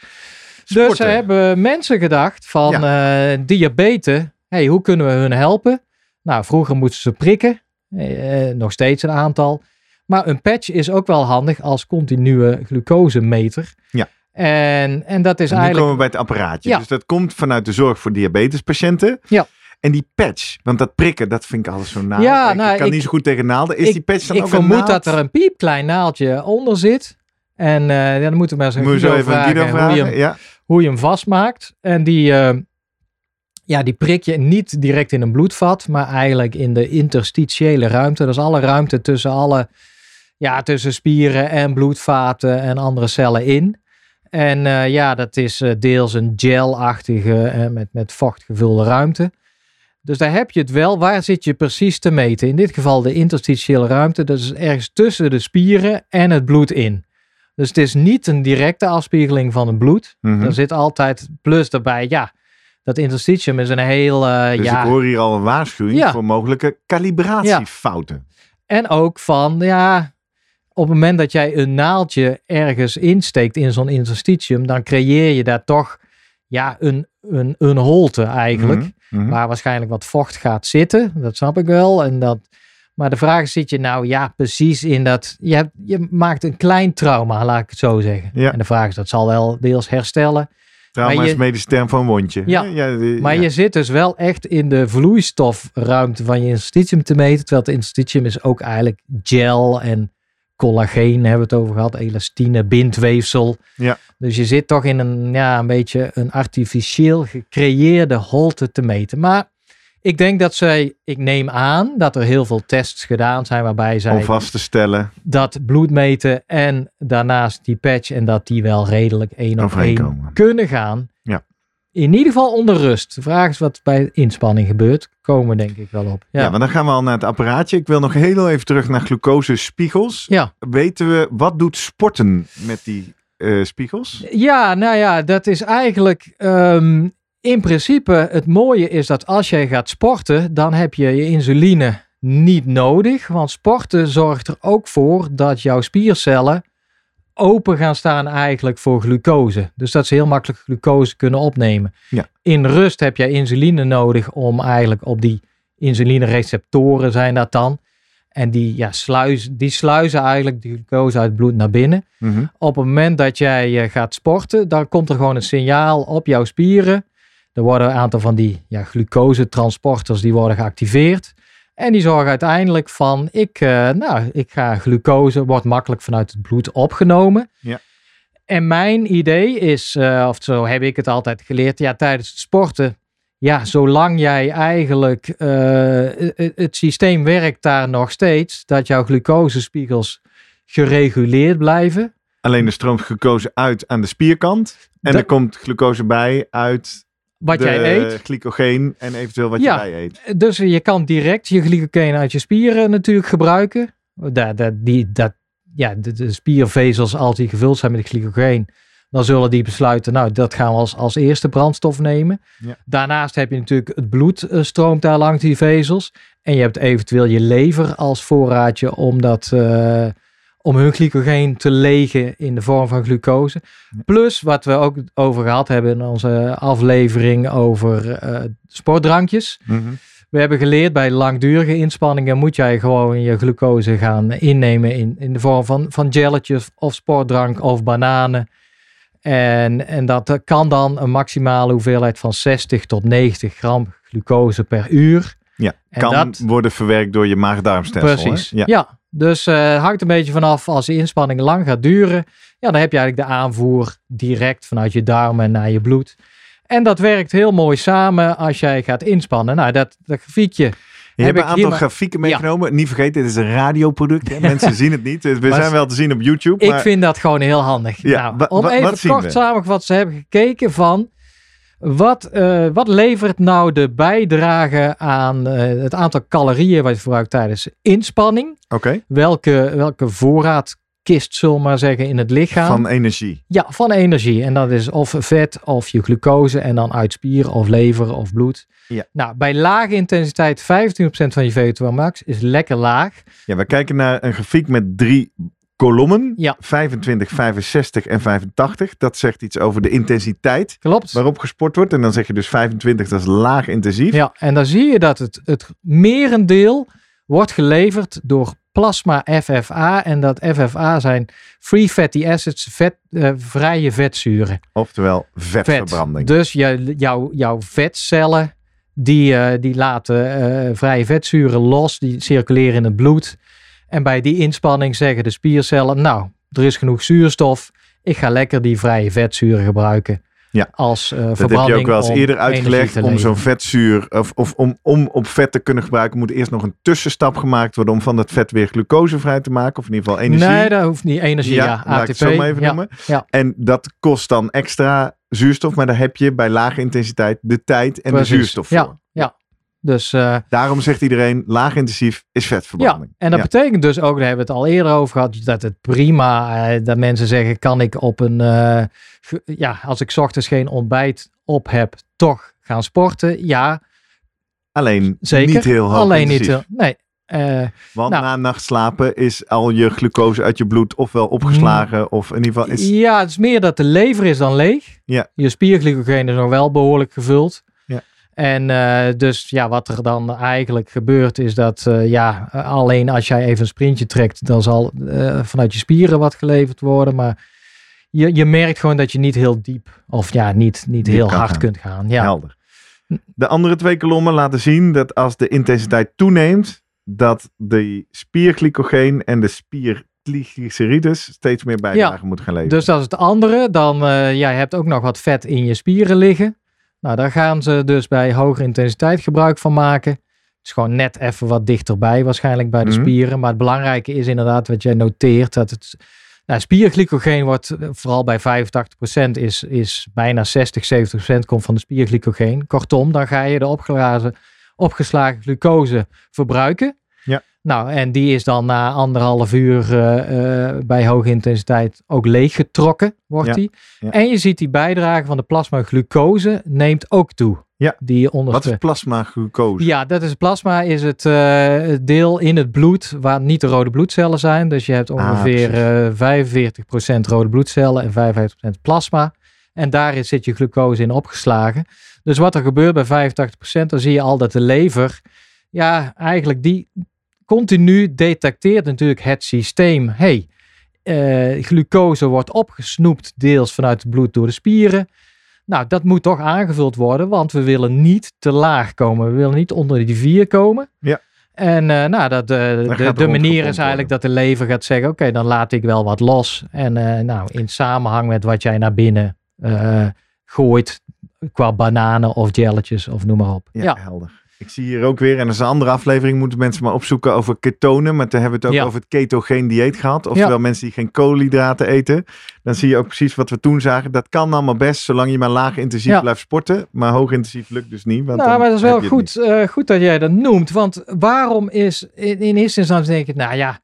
[SPEAKER 2] Dus ze hebben mensen gedacht van eh, diabetes, hey, hoe kunnen we hun helpen? Nou, vroeger moesten ze prikken, eh, nog steeds een aantal. Maar een patch is ook wel handig als continue glucosemeter.
[SPEAKER 1] Ja.
[SPEAKER 2] En, en dat is
[SPEAKER 1] En nu
[SPEAKER 2] eigenlijk...
[SPEAKER 1] komen we bij het apparaatje.
[SPEAKER 2] Ja.
[SPEAKER 1] Dus dat komt vanuit de zorg voor diabetespatiënten.
[SPEAKER 2] Ja.
[SPEAKER 1] En die patch, want dat prikken, dat vind ik alles zo naar.
[SPEAKER 2] Ja,
[SPEAKER 1] ik,
[SPEAKER 2] nou,
[SPEAKER 1] ik kan
[SPEAKER 2] ik-
[SPEAKER 1] niet zo goed tegen naalden. Is
[SPEAKER 2] ik-
[SPEAKER 1] die patch dan
[SPEAKER 2] ik
[SPEAKER 1] ook
[SPEAKER 2] vermoed
[SPEAKER 1] een naald?
[SPEAKER 2] dat er een piepklein naaldje onder zit. En eh, ja, dan moeten we maar eens
[SPEAKER 1] Moet je zo even
[SPEAKER 2] vragen,
[SPEAKER 1] Guido
[SPEAKER 2] hoe je hem
[SPEAKER 1] Ja.
[SPEAKER 2] hoe je hem vastmaakt. En die, eh, ja, die prik je niet direct in een bloedvat, maar eigenlijk in de interstitiële ruimte. Dat is alle ruimte tussen alle, ja, tussen spieren en bloedvaten en andere cellen in. En eh, ja, dat is deels een gelachtige eh, met, met vocht gevulde ruimte. Dus daar heb je het wel. Waar zit je precies te meten? In dit geval de interstitiële ruimte. Dat is ergens tussen de spieren en het bloed in. Dus het is niet een directe afspiegeling van het bloed.
[SPEAKER 1] Mhm.
[SPEAKER 2] Er zit altijd plus daarbij. Ja, dat interstitium is een heel. eh,
[SPEAKER 1] Dus
[SPEAKER 2] ja,
[SPEAKER 1] ik hoor hier al een waarschuwing
[SPEAKER 2] Ja.
[SPEAKER 1] voor mogelijke calibratiefouten.
[SPEAKER 2] En ook van, ja, op het moment dat jij een naaldje ergens insteekt in zo'n interstitium, dan creëer je daar toch, ja, een, een, een holte eigenlijk.
[SPEAKER 1] Mhm, mhm.
[SPEAKER 2] Waar waarschijnlijk wat vocht gaat zitten. Dat snap ik wel. En dat, maar de vraag is, zit je nou, ja, precies in dat, je, hebt, je maakt een klein trauma, laat ik het zo zeggen.
[SPEAKER 1] Ja.
[SPEAKER 2] En de vraag is, dat zal wel deels herstellen.
[SPEAKER 1] Trauma
[SPEAKER 2] maar je-
[SPEAKER 1] is medisch term van wondje.
[SPEAKER 2] Ja. Maar je zit dus wel echt in de vloeistofruimte van je interstitium te meten. Terwijl het interstitium is ook eigenlijk gel en collageen hebben we het over gehad. Elastine, bindweefsel.
[SPEAKER 1] Ja.
[SPEAKER 2] Dus je zit toch in een, ja, een beetje een artificieel gecreëerde holte te meten. Maar ik denk dat zij, ik neem aan dat er heel veel tests gedaan zijn waarbij zij
[SPEAKER 1] Om vast te stellen.
[SPEAKER 2] dat bloed meten en daarnaast die patch en dat die wel redelijk één op één kunnen gaan. In ieder geval onder rust. De vraag is wat bij inspanning gebeurt. Komen denk ik wel op.
[SPEAKER 1] Ja.
[SPEAKER 2] Ja,
[SPEAKER 1] maar dan gaan we al naar het apparaatje. Ik wil nog heel even terug naar glucosespiegels.
[SPEAKER 2] ja.
[SPEAKER 1] Weten we, wat doet sporten met die eh, spiegels?
[SPEAKER 2] ja nou ja, dat is eigenlijk ehm, in principe het mooie is dat als jij gaat sporten, dan heb je je insuline niet nodig. Want sporten zorgt er ook voor dat jouw spiercellen open gaan staan eigenlijk voor glucose. Dus dat ze heel makkelijk glucose kunnen opnemen.
[SPEAKER 1] Ja.
[SPEAKER 2] In rust heb je insuline nodig om eigenlijk op die insulinereceptoren zijn dat dan. En die, ja, sluis, die sluizen eigenlijk de glucose uit het bloed naar binnen.
[SPEAKER 1] Mhm.
[SPEAKER 2] Op het moment dat jij eh, gaat sporten, dan komt er gewoon een signaal op jouw spieren. Er worden een aantal van die ja, glucosetransporters die worden geactiveerd. En die zorgen uiteindelijk van, ik, eh, nou, ik ga glucose, wordt makkelijk vanuit het bloed opgenomen.
[SPEAKER 1] Ja.
[SPEAKER 2] En mijn idee is, eh, of zo heb ik het altijd geleerd, ja, tijdens het sporten, ja, zolang jij eigenlijk, eh, het, het systeem werkt daar nog steeds, dat jouw glucosespiegels gereguleerd blijven.
[SPEAKER 1] Alleen er stroomt glucose uit aan de spierkant. En
[SPEAKER 2] Dat-
[SPEAKER 1] er komt glucose bij uit
[SPEAKER 2] Wat
[SPEAKER 1] de
[SPEAKER 2] jij eet.
[SPEAKER 1] glycogeen en eventueel wat
[SPEAKER 2] Ja.
[SPEAKER 1] je bij eet.
[SPEAKER 2] Dus je kan direct je glycogeen uit je spieren natuurlijk gebruiken. Dat, dat, die, dat, ja, de, de spiervezels, als die gevuld zijn met glycogeen, dan zullen die besluiten, nou, dat gaan we als, als eerste brandstof nemen.
[SPEAKER 1] Ja.
[SPEAKER 2] Daarnaast heb je natuurlijk het bloed eh, stroomt daar langs die vezels. En je hebt eventueel je lever als voorraadje om dat... eh, om hun glycogeen te legen in de vorm van glucose. Plus wat we ook over gehad hebben in onze aflevering over eh, sportdrankjes.
[SPEAKER 1] Mhm.
[SPEAKER 2] We hebben geleerd bij langdurige inspanningen moet jij gewoon je glucose gaan innemen in, in de vorm van, van gelletjes of sportdrank of bananen. En, en dat kan dan een maximale hoeveelheid van 60 tot 90 gram glucose per uur.
[SPEAKER 1] Ja,
[SPEAKER 2] En
[SPEAKER 1] kan
[SPEAKER 2] dat-
[SPEAKER 1] worden verwerkt door je maag-darmstelsel.
[SPEAKER 2] Precies.
[SPEAKER 1] hè?
[SPEAKER 2] Ja. Dus het hangt een beetje vanaf als de inspanning lang gaat duren. Ja, dan heb je eigenlijk de aanvoer direct vanuit je darmen naar je bloed. En dat werkt heel mooi samen als jij gaat inspannen. Nou, dat, dat grafiekje
[SPEAKER 1] Je
[SPEAKER 2] heb
[SPEAKER 1] hebt een
[SPEAKER 2] ik
[SPEAKER 1] aantal
[SPEAKER 2] maar-
[SPEAKER 1] grafieken meegenomen. Niet vergeten, dit is een radioproduct. Mensen zien het niet. We zijn wel te zien op YouTube.
[SPEAKER 2] Ik
[SPEAKER 1] maar
[SPEAKER 2] vind dat gewoon heel handig.
[SPEAKER 1] Ja,
[SPEAKER 2] nou, om even kort samengevat, ze hebben gekeken van wat, eh, wat levert nou de bijdrage aan eh, het aantal calorieën wat je verbruikt tijdens inspanning?
[SPEAKER 1] Oké,
[SPEAKER 2] Welke, welke voorraadkist, zullen we maar zeggen, in het lichaam?
[SPEAKER 1] van energie.
[SPEAKER 2] Ja, van energie. En dat is of vet of je glucose en dan uit spier of lever of bloed.
[SPEAKER 1] Ja.
[SPEAKER 2] Nou, bij lage intensiteit 25% van je VO2 max is lekker laag.
[SPEAKER 1] Ja, we kijken naar een grafiek met drie kolommen.
[SPEAKER 2] Ja.
[SPEAKER 1] 25, 65 en 85. Dat zegt iets over de intensiteit
[SPEAKER 2] Klopt.
[SPEAKER 1] waarop gesport wordt. En dan zeg je dus 25, dat is laag intensief.
[SPEAKER 2] Ja, en dan zie je dat het, het merendeel wordt geleverd door plasma FFA. En dat FFA zijn free fatty acids, vet, eh, vrije vetzuren.
[SPEAKER 1] Oftewel
[SPEAKER 2] Vet.
[SPEAKER 1] vetverbranding.
[SPEAKER 2] Dus je, jouw, jouw vetcellen, die, eh, die laten eh, vrije vetzuren los, die circuleren in het bloed. En bij die inspanning zeggen de spiercellen, nou, er is genoeg zuurstof. Ik ga lekker die vrije vetzuren gebruiken.
[SPEAKER 1] Ja.
[SPEAKER 2] Als eh
[SPEAKER 1] Dat heb
[SPEAKER 2] verbranding
[SPEAKER 1] je ook wel eens eerder uitgelegd. Om zo'n vetzuur, of, of om, om op vet te kunnen gebruiken, moet eerst nog een tussenstap gemaakt worden om van dat vet weer glucose vrij te maken. Of in ieder geval energie.
[SPEAKER 2] Nee, dat hoeft niet. Energie, ja.
[SPEAKER 1] Ja, laat ik
[SPEAKER 2] ATP.
[SPEAKER 1] het zo maar even
[SPEAKER 2] ja.
[SPEAKER 1] noemen.
[SPEAKER 2] ja.
[SPEAKER 1] En dat kost dan extra zuurstof, maar daar heb je bij lage intensiteit de tijd en
[SPEAKER 2] Precies.
[SPEAKER 1] de zuurstof voor.
[SPEAKER 2] Ja, ja. Dus eh,
[SPEAKER 1] Daarom zegt iedereen, laag intensief is
[SPEAKER 2] ja,
[SPEAKER 1] vetverbranding.
[SPEAKER 2] en dat
[SPEAKER 1] Ja.
[SPEAKER 2] betekent dus ook, daar hebben we het al eerder over gehad, dat het prima, eh, dat mensen zeggen, kan ik op een, eh, ja, als ik ochtends geen ontbijt op heb, toch gaan sporten? Ja,
[SPEAKER 1] Alleen
[SPEAKER 2] zeker.
[SPEAKER 1] niet heel hoog
[SPEAKER 2] Alleen niet
[SPEAKER 1] intensief.
[SPEAKER 2] heel, nee.
[SPEAKER 1] Want
[SPEAKER 2] nou.
[SPEAKER 1] na nacht slapen is al je glucose uit je bloed ofwel opgeslagen of in ieder geval is...
[SPEAKER 2] Ja, het is meer dat de lever is dan leeg.
[SPEAKER 1] Ja.
[SPEAKER 2] Je spierglycogeen is nog wel behoorlijk gevuld.
[SPEAKER 1] Ja.
[SPEAKER 2] En eh, dus ja, wat er dan eigenlijk gebeurt is dat eh, ja, alleen als jij even een sprintje trekt, dan zal eh, vanuit je spieren wat geleverd worden. Maar je, je merkt gewoon dat je niet heel diep of ja, niet, niet
[SPEAKER 1] Diep
[SPEAKER 2] heel hard
[SPEAKER 1] gaan.
[SPEAKER 2] kunt gaan. Ja.
[SPEAKER 1] Helder. De andere twee kolommen laten zien dat als de intensiteit toeneemt, dat de spierglycogeen en de spiertriglycerides steeds meer bijdrage moeten gaan leveren.
[SPEAKER 2] Dus dat is het andere. Dan, ja, je hebt ook nog wat vet in je spieren liggen. Nou, daar gaan ze dus bij hogere intensiteit gebruik van maken. Het is gewoon net even wat dichterbij waarschijnlijk bij de
[SPEAKER 1] Mhm.
[SPEAKER 2] spieren. Maar het belangrijke is inderdaad wat jij noteert. Dat het nou, spierglycogeen wordt eh, vooral bij 85% is, is bijna 60, 70% komt van de spierglycogeen. Kortom, dan ga je de opgeslagen glucose verbruiken. Nou, en die is dan na anderhalf uur eh, eh, bij hoge intensiteit ook leeggetrokken, wordt
[SPEAKER 1] Ja,
[SPEAKER 2] die.
[SPEAKER 1] ja.
[SPEAKER 2] En je ziet die bijdrage van de plasma glucose neemt ook toe.
[SPEAKER 1] Ja.
[SPEAKER 2] Die onder
[SPEAKER 1] Wat is plasma glucose?
[SPEAKER 2] ja, dat is plasma, is het eh, het deel in het bloed waar niet de rode bloedcellen zijn. Dus je hebt
[SPEAKER 1] Ah,
[SPEAKER 2] ongeveer
[SPEAKER 1] precies.
[SPEAKER 2] eh 45% rode bloedcellen en 55% plasma. En daar zit je glucose in opgeslagen. Dus wat er gebeurt bij 85%, dan zie je al dat de lever, ja, eigenlijk die continu detecteert natuurlijk het systeem. hey, eh, glucose wordt opgesnoept deels vanuit het bloed door de spieren. Nou, dat moet toch aangevuld worden, want we willen niet te laag komen. We willen niet onder die 4 komen.
[SPEAKER 1] Ja.
[SPEAKER 2] En eh, nou, dat, eh, de,
[SPEAKER 1] er
[SPEAKER 2] manier is eigenlijk dat de lever gaat zeggen: Oké, dan laat ik wel wat los. En nou, in samenhang met wat jij naar binnen gooit, qua bananen of jelletjes of noem maar op.
[SPEAKER 1] Ja,
[SPEAKER 2] Ja,
[SPEAKER 1] helder. Ik zie hier ook weer, en dat is een andere aflevering, moeten mensen maar opzoeken over ketonen. Maar toen hebben we het ook
[SPEAKER 2] Ja.
[SPEAKER 1] over het ketogeen dieet gehad. Oftewel mensen die geen koolhydraten eten. Dan zie je ook precies wat we toen zagen. Dat kan allemaal best, zolang je maar laag intensief
[SPEAKER 2] Ja.
[SPEAKER 1] blijft sporten. Maar hoog intensief lukt dus niet. Want
[SPEAKER 2] nou,
[SPEAKER 1] dan
[SPEAKER 2] maar dat is wel goed, eh, goed dat jij dat noemt. Want waarom is, in, in eerste instantie denk ik, nou ja,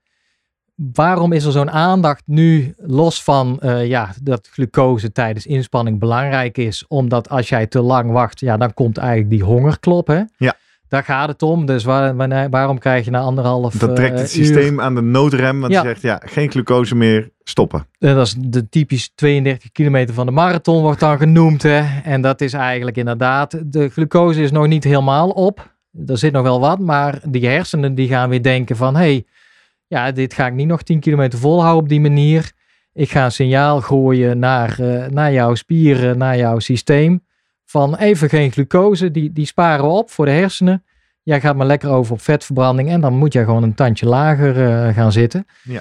[SPEAKER 2] waarom is er zo'n aandacht nu los van eh, ja, dat glucose tijdens inspanning belangrijk is? Omdat als jij te lang wacht, ja, dan komt eigenlijk die hongerklop. Hè?
[SPEAKER 1] Ja.
[SPEAKER 2] Daar gaat het om. Dus waar, wanneer- waarom krijg je na anderhalf
[SPEAKER 1] Dan trekt het
[SPEAKER 2] eh, uur-
[SPEAKER 1] systeem aan de noodrem. Want
[SPEAKER 2] Ja.
[SPEAKER 1] je zegt, ja, geen glucose meer, stoppen.
[SPEAKER 2] En dat is de typisch 32 kilometer van de marathon wordt dan genoemd. Hè? En dat is eigenlijk inderdaad, de glucose is nog niet helemaal op. Er zit nog wel wat, maar die hersenen die gaan weer denken van... hey, ja, dit ga ik niet nog 10 kilometer volhouden op die manier. Ik ga een signaal gooien naar, eh, naar jouw spieren, naar jouw systeem. Van even geen glucose, die, die sparen we op voor de hersenen. Jij gaat maar lekker over op vetverbranding en dan moet jij gewoon een tandje lager eh, gaan zitten.
[SPEAKER 1] Ja.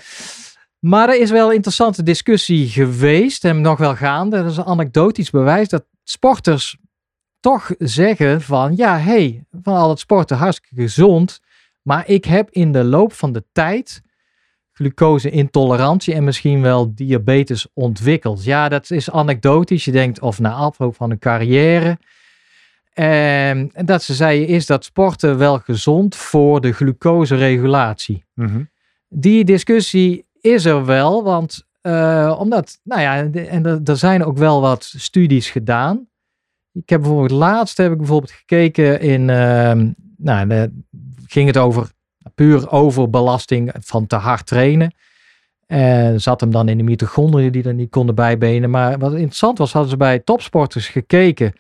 [SPEAKER 2] Maar er is wel een interessante discussie geweest en nog wel gaande. Dat is een anekdotisch bewijs dat sporters toch zeggen van ja, hey, van al het sporten hartstikke gezond. Maar ik heb in de loop van de tijd glucose-intolerantie en misschien wel diabetes ontwikkeld. Ja, dat is anekdotisch. Je denkt of na afloop van een carrière. En dat ze zeiden is dat sporten wel gezond voor de glucoseregulatie.
[SPEAKER 1] Mhm.
[SPEAKER 2] Die discussie is er wel, want uh, omdat, nou ja, en er, er zijn ook wel wat studies gedaan. Ik heb bijvoorbeeld laatst heb ik bijvoorbeeld gekeken in, uh, nou, de, ging het over puur overbelasting van te hard trainen. En zat hem dan in de mitochondriën die er niet konden bijbenen. Maar wat interessant was, hadden ze bij topsporters gekeken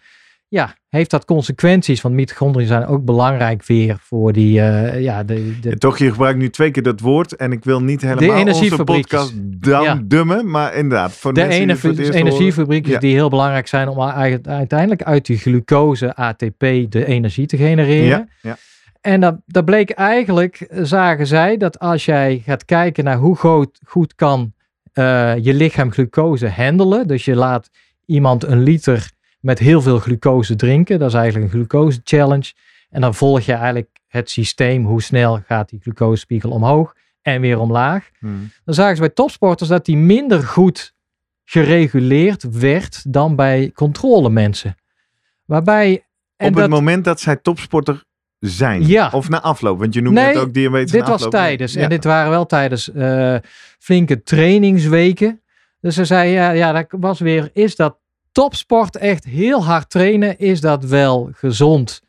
[SPEAKER 2] ja, heeft dat consequenties? Want mitochondriën zijn ook belangrijk weer voor die... Uh, ja, de, de...
[SPEAKER 1] toch, je gebruikt nu twee keer dat woord en ik wil niet helemaal onze podcast down dummen, maar inderdaad.
[SPEAKER 2] Voor de ene, energiefabrieken die heel belangrijk zijn om uiteindelijk uit die glucose, ATP, de energie te genereren.
[SPEAKER 1] Ja, ja.
[SPEAKER 2] En dat, dat bleek eigenlijk, zagen zij, dat als jij gaat kijken naar hoe goed, goed kan uh, je lichaam glucose handelen, dus je laat iemand een liter met heel veel glucose drinken. Dat is eigenlijk een glucose challenge. En dan volg je eigenlijk het systeem. Hoe snel gaat die glucosespiegel omhoog en weer omlaag. Hmm. Dan zagen ze bij topsporters dat die minder goed gereguleerd werd dan bij controlemensen. Waarbij...
[SPEAKER 1] En Op het moment dat zij topsporter zijn.
[SPEAKER 2] Ja.
[SPEAKER 1] Of na afloop, want je noemt het ook diabetes
[SPEAKER 2] dit was tijdens. En dit waren wel tijdens uh, flinke trainingsweken. Dus ze zei, ja, ja, dat was weer, is dat topsport, echt heel hard trainen, is dat wel gezond?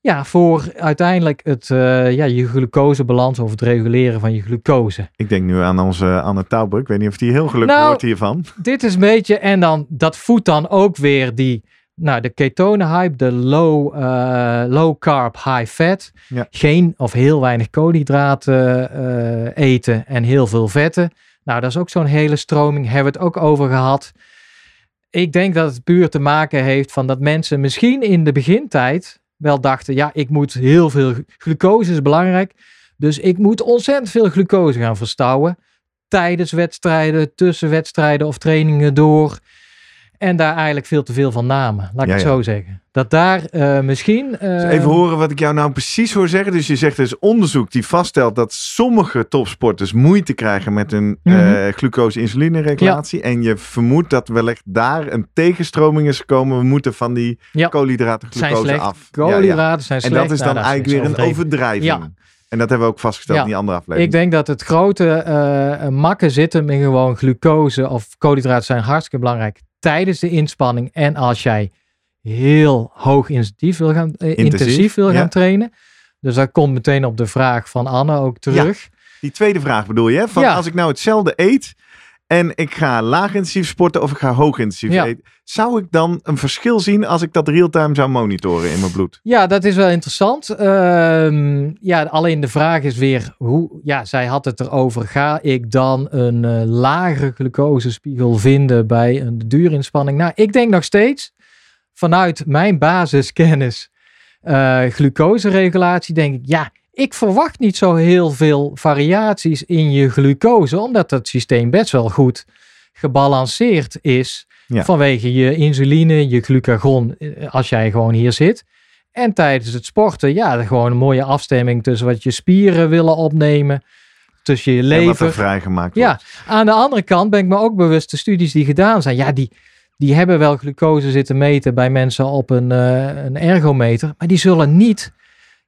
[SPEAKER 2] Ja, voor uiteindelijk het, uh, ja, je glucosebalans of het reguleren van je glucose.
[SPEAKER 1] Ik denk nu aan onze Anne Tauber. Ik weet niet of die heel gelukkig nou, wordt hiervan.
[SPEAKER 2] Dit is een beetje, en dan dat voedt dan ook weer die, nou, de ketonen hype, de low, uh, low carb, high fat.
[SPEAKER 1] Ja.
[SPEAKER 2] Geen of heel weinig koolhydraten uh, eten en heel veel vetten. Nou, dat is ook zo'n hele stroming. Hebben we het ook over gehad ik denk dat het puur te maken heeft van dat mensen misschien in de begintijd wel dachten, ja, ik moet heel veel, glucose is belangrijk, dus ik moet ontzettend veel glucose gaan verstouwen tijdens wedstrijden, tussen wedstrijden of trainingen door. En daar eigenlijk veel te veel van namen, laat ik het zo zeggen. Dat daar uh, misschien...
[SPEAKER 1] Uh, even horen wat ik jou nou precies hoor zeggen. Dus je zegt er is onderzoek die vaststelt dat sommige topsporters moeite krijgen met hun mm -hmm. glucose-insuline-regulatie. Ja. En je vermoedt dat wellicht daar een tegenstroming is gekomen. We moeten van die ja. koolhydraten glucose af.
[SPEAKER 2] Koolhydraten zijn slecht.
[SPEAKER 1] En dat is dan nou, eigenlijk weer een overdrijving. En dat hebben we ook vastgesteld in die andere aflevering.
[SPEAKER 2] Ik denk dat het grote uh, makken zit hem in gewoon glucose of koolhydraten zijn hartstikke belangrijk tijdens de inspanning en als jij heel hoog intensief wil gaan, eh, intensief, wil gaan trainen. Dus dat komt meteen op de vraag van Anne ook terug.
[SPEAKER 1] die tweede vraag bedoel je, van als ik nou hetzelfde eet en ik ga laag intensief sporten of ik ga hoog intensief eten. Zou ik dan een verschil zien als ik dat real-time zou monitoren in mijn bloed?
[SPEAKER 2] Ja, dat is wel interessant. Ehm, ja, alleen de vraag is weer hoe, ja, zij had het erover. Ga ik dan een uh, lagere glucosespiegel vinden bij een duurinspanning? Nou, ik denk nog steeds vanuit mijn basiskennis uh, glucoseregulatie denk ik, ja, ik verwacht niet zo heel veel variaties in je glucose, omdat het systeem best wel goed gebalanceerd is vanwege je insuline, je glucagon, eh, als jij gewoon hier zit. En tijdens het sporten, ja, gewoon een mooie afstemming tussen wat je spieren willen opnemen, tussen je lever. En wat
[SPEAKER 1] er vrijgemaakt
[SPEAKER 2] wordt. Ja, aan de andere kant ben ik me ook bewust, de studies die gedaan zijn, ja, die, die hebben wel glucose zitten meten bij mensen op een, uh, een ergometer, maar die zullen niet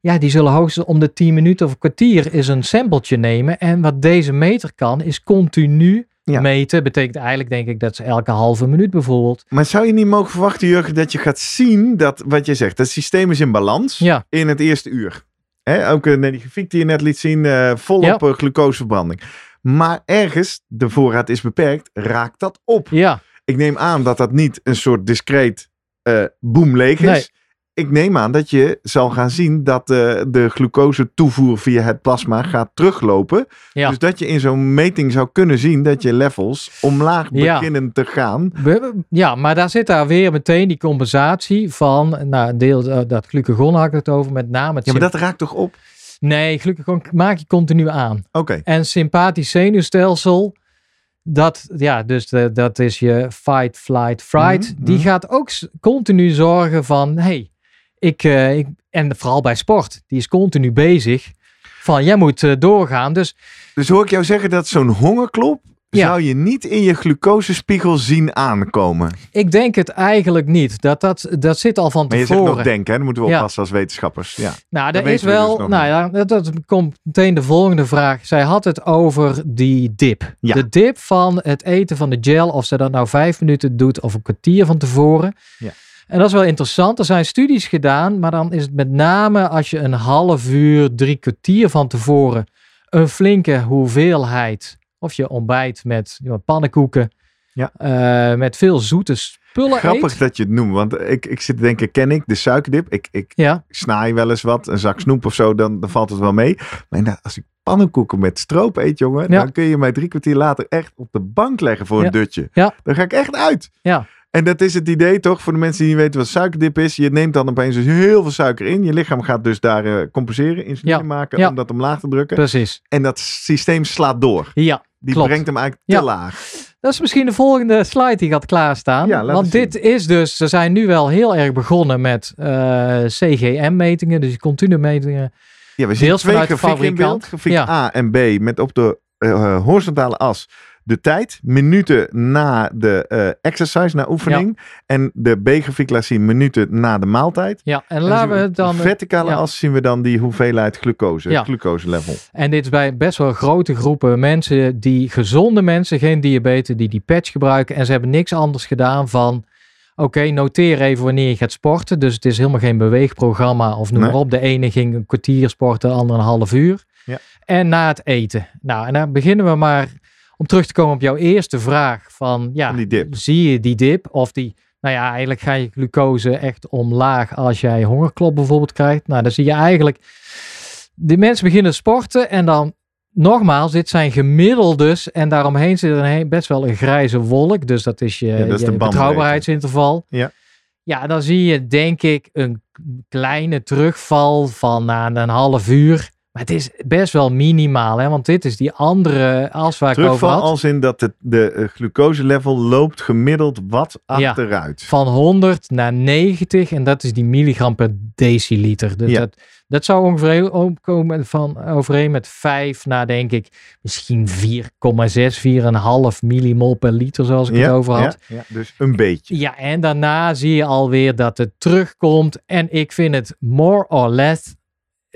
[SPEAKER 2] ja, die zullen hoogstens om de 10 minuten of een kwartier is een sampletje nemen. En wat deze meter kan, is continu meten. Betekent eigenlijk denk ik dat ze elke halve minuut bijvoorbeeld.
[SPEAKER 1] Maar zou je niet mogen verwachten, Jurgen, dat je gaat zien dat wat je zegt, het systeem is in balans
[SPEAKER 2] ja.
[SPEAKER 1] in het eerste uur. He, ook uh, die grafiek die je net liet zien, uh, volop ja. glucoseverbranding. Maar ergens, de voorraad is beperkt, raakt dat op.
[SPEAKER 2] Ja.
[SPEAKER 1] Ik neem aan dat dat niet een soort discreet uh, boom leeg is. Nee ik neem aan dat je zal gaan zien dat de, de glucose toevoer via het plasma gaat teruglopen.
[SPEAKER 2] Ja.
[SPEAKER 1] Dus dat je in zo'n meting zou kunnen zien dat je levels omlaag beginnen te gaan.
[SPEAKER 2] Ja, maar daar zit daar weer meteen die compensatie van, nou, deel uh, dat glucagon had ik het over, met name het
[SPEAKER 1] Ja, maar dat raakt toch op?
[SPEAKER 2] Nee, glucagon maak je continu aan.
[SPEAKER 1] Oké.
[SPEAKER 2] En sympathisch zenuwstelsel Dat, ja, dus de, dat is je fight, flight, fright.
[SPEAKER 1] Mhm,
[SPEAKER 2] Die
[SPEAKER 1] mhm.
[SPEAKER 2] gaat ook continu zorgen van, hey, ik, eh, ik, en vooral bij sport, die is continu bezig van, jij moet eh, doorgaan. Dus
[SPEAKER 1] Dus hoor ik jou zeggen dat zo'n hongerklop
[SPEAKER 2] Ja.
[SPEAKER 1] zou je niet in je glucosespiegel zien aankomen.
[SPEAKER 2] ik denk het eigenlijk niet. Dat, dat, dat zit al van
[SPEAKER 1] Maar je zegt
[SPEAKER 2] tevoren.
[SPEAKER 1] nog denken, hè? Dan moeten we
[SPEAKER 2] Ja.
[SPEAKER 1] oppassen als wetenschappers. Ja.
[SPEAKER 2] Nou,
[SPEAKER 1] Dat
[SPEAKER 2] er is
[SPEAKER 1] dus
[SPEAKER 2] wel. nou ja, dat, dat komt meteen de volgende vraag. Zij had het over die dip.
[SPEAKER 1] Ja.
[SPEAKER 2] De dip van het eten van de gel, of ze dat nou vijf minuten doet of een kwartier van tevoren.
[SPEAKER 1] Ja.
[SPEAKER 2] En dat is wel interessant. Er zijn studies gedaan, maar dan is het met name als je een half uur, drie kwartier van tevoren een flinke hoeveelheid, of je ontbijt met pannenkoeken,
[SPEAKER 1] Ja.
[SPEAKER 2] eh, met veel zoete spullen
[SPEAKER 1] Grappig
[SPEAKER 2] eet.
[SPEAKER 1] dat je het noemt, want ik, ik zit te denken, ken ik de suikerdip? Ik, ik
[SPEAKER 2] Ja,
[SPEAKER 1] snaai wel eens wat, een zak snoep of zo, dan, dan valt het wel mee. Maar als ik pannenkoeken met stroop eet, jongen,
[SPEAKER 2] Ja.
[SPEAKER 1] dan kun je mij drie kwartier later echt op de bank leggen voor
[SPEAKER 2] Ja.
[SPEAKER 1] een dutje. Dan ga ik echt uit.
[SPEAKER 2] Ja.
[SPEAKER 1] En dat is het idee toch, voor de mensen die niet weten wat suikerdip is. Je neemt dan opeens dus heel veel suiker in. Je lichaam gaat dus daar eh, compenseren, insuline
[SPEAKER 2] Ja.
[SPEAKER 1] maken
[SPEAKER 2] Ja.
[SPEAKER 1] om dat omlaag te drukken.
[SPEAKER 2] precies.
[SPEAKER 1] En dat systeem slaat door.
[SPEAKER 2] Ja,
[SPEAKER 1] Die
[SPEAKER 2] Klopt.
[SPEAKER 1] brengt hem eigenlijk te
[SPEAKER 2] Ja.
[SPEAKER 1] laag.
[SPEAKER 2] Dat is misschien de volgende slide die gaat klaarstaan. Want
[SPEAKER 1] zien.
[SPEAKER 2] dit is dus, ze zijn nu wel heel erg begonnen met eh, CGM-metingen, dus continue metingen.
[SPEAKER 1] Ja, we zien
[SPEAKER 2] Deels
[SPEAKER 1] twee grafieken in beeld. Grafiek
[SPEAKER 2] Ja.
[SPEAKER 1] A en B met op de eh, horizontale as de tijd, minuten na de eh, exercise, na oefening. En de B-grafiek laat zien minuten na de maaltijd.
[SPEAKER 2] Ja, en
[SPEAKER 1] En
[SPEAKER 2] laten we het dan.
[SPEAKER 1] Verticale
[SPEAKER 2] ja.
[SPEAKER 1] as zien we dan die hoeveelheid glucose,
[SPEAKER 2] Ja.
[SPEAKER 1] het glucoselevel.
[SPEAKER 2] En dit is bij best wel grote groepen mensen, die gezonde mensen, geen diabetes, die die patch gebruiken. En ze hebben niks anders gedaan van. Oké, noteer even wanneer je gaat sporten. Dus het is helemaal geen beweegprogramma of noem
[SPEAKER 1] Nee.
[SPEAKER 2] maar op. De ene ging een kwartier sporten, de andere een half uur.
[SPEAKER 1] Ja.
[SPEAKER 2] En na het eten. Nou, en dan beginnen we maar om terug te komen op jouw eerste vraag van, ja,
[SPEAKER 1] Van die dip.
[SPEAKER 2] zie je die dip of die, nou ja, eigenlijk ga je glucose echt omlaag als jij hongerklop bijvoorbeeld krijgt. Nou, dan zie je eigenlijk, die mensen beginnen sporten en dan, nogmaals, dit zijn gemiddeldes en daaromheen zit er een best wel een grijze wolk. Dus dat is je,
[SPEAKER 1] dat is de
[SPEAKER 2] je
[SPEAKER 1] bandbreedte.
[SPEAKER 2] betrouwbaarheidsinterval.
[SPEAKER 1] Ja.
[SPEAKER 2] Ja, dan zie je denk ik een kleine terugval van na een half uur. Maar het is best wel minimaal, hè? want dit is die andere as waar ik over
[SPEAKER 1] Terugval
[SPEAKER 2] had.
[SPEAKER 1] als in dat het, de eh, glucoselevel loopt gemiddeld wat
[SPEAKER 2] Ja.
[SPEAKER 1] achteruit.
[SPEAKER 2] Van 100 naar 90 en dat is die milligram per deciliter. Dus
[SPEAKER 1] Ja.
[SPEAKER 2] dat, dat zou ongeveer komen van overeen met 5 naar denk ik misschien 4,6, 4,5 millimol per liter zoals ik het over had.
[SPEAKER 1] Ja, ja, dus een beetje.
[SPEAKER 2] Ja, en daarna zie je alweer dat het terugkomt. En ik vind het more or less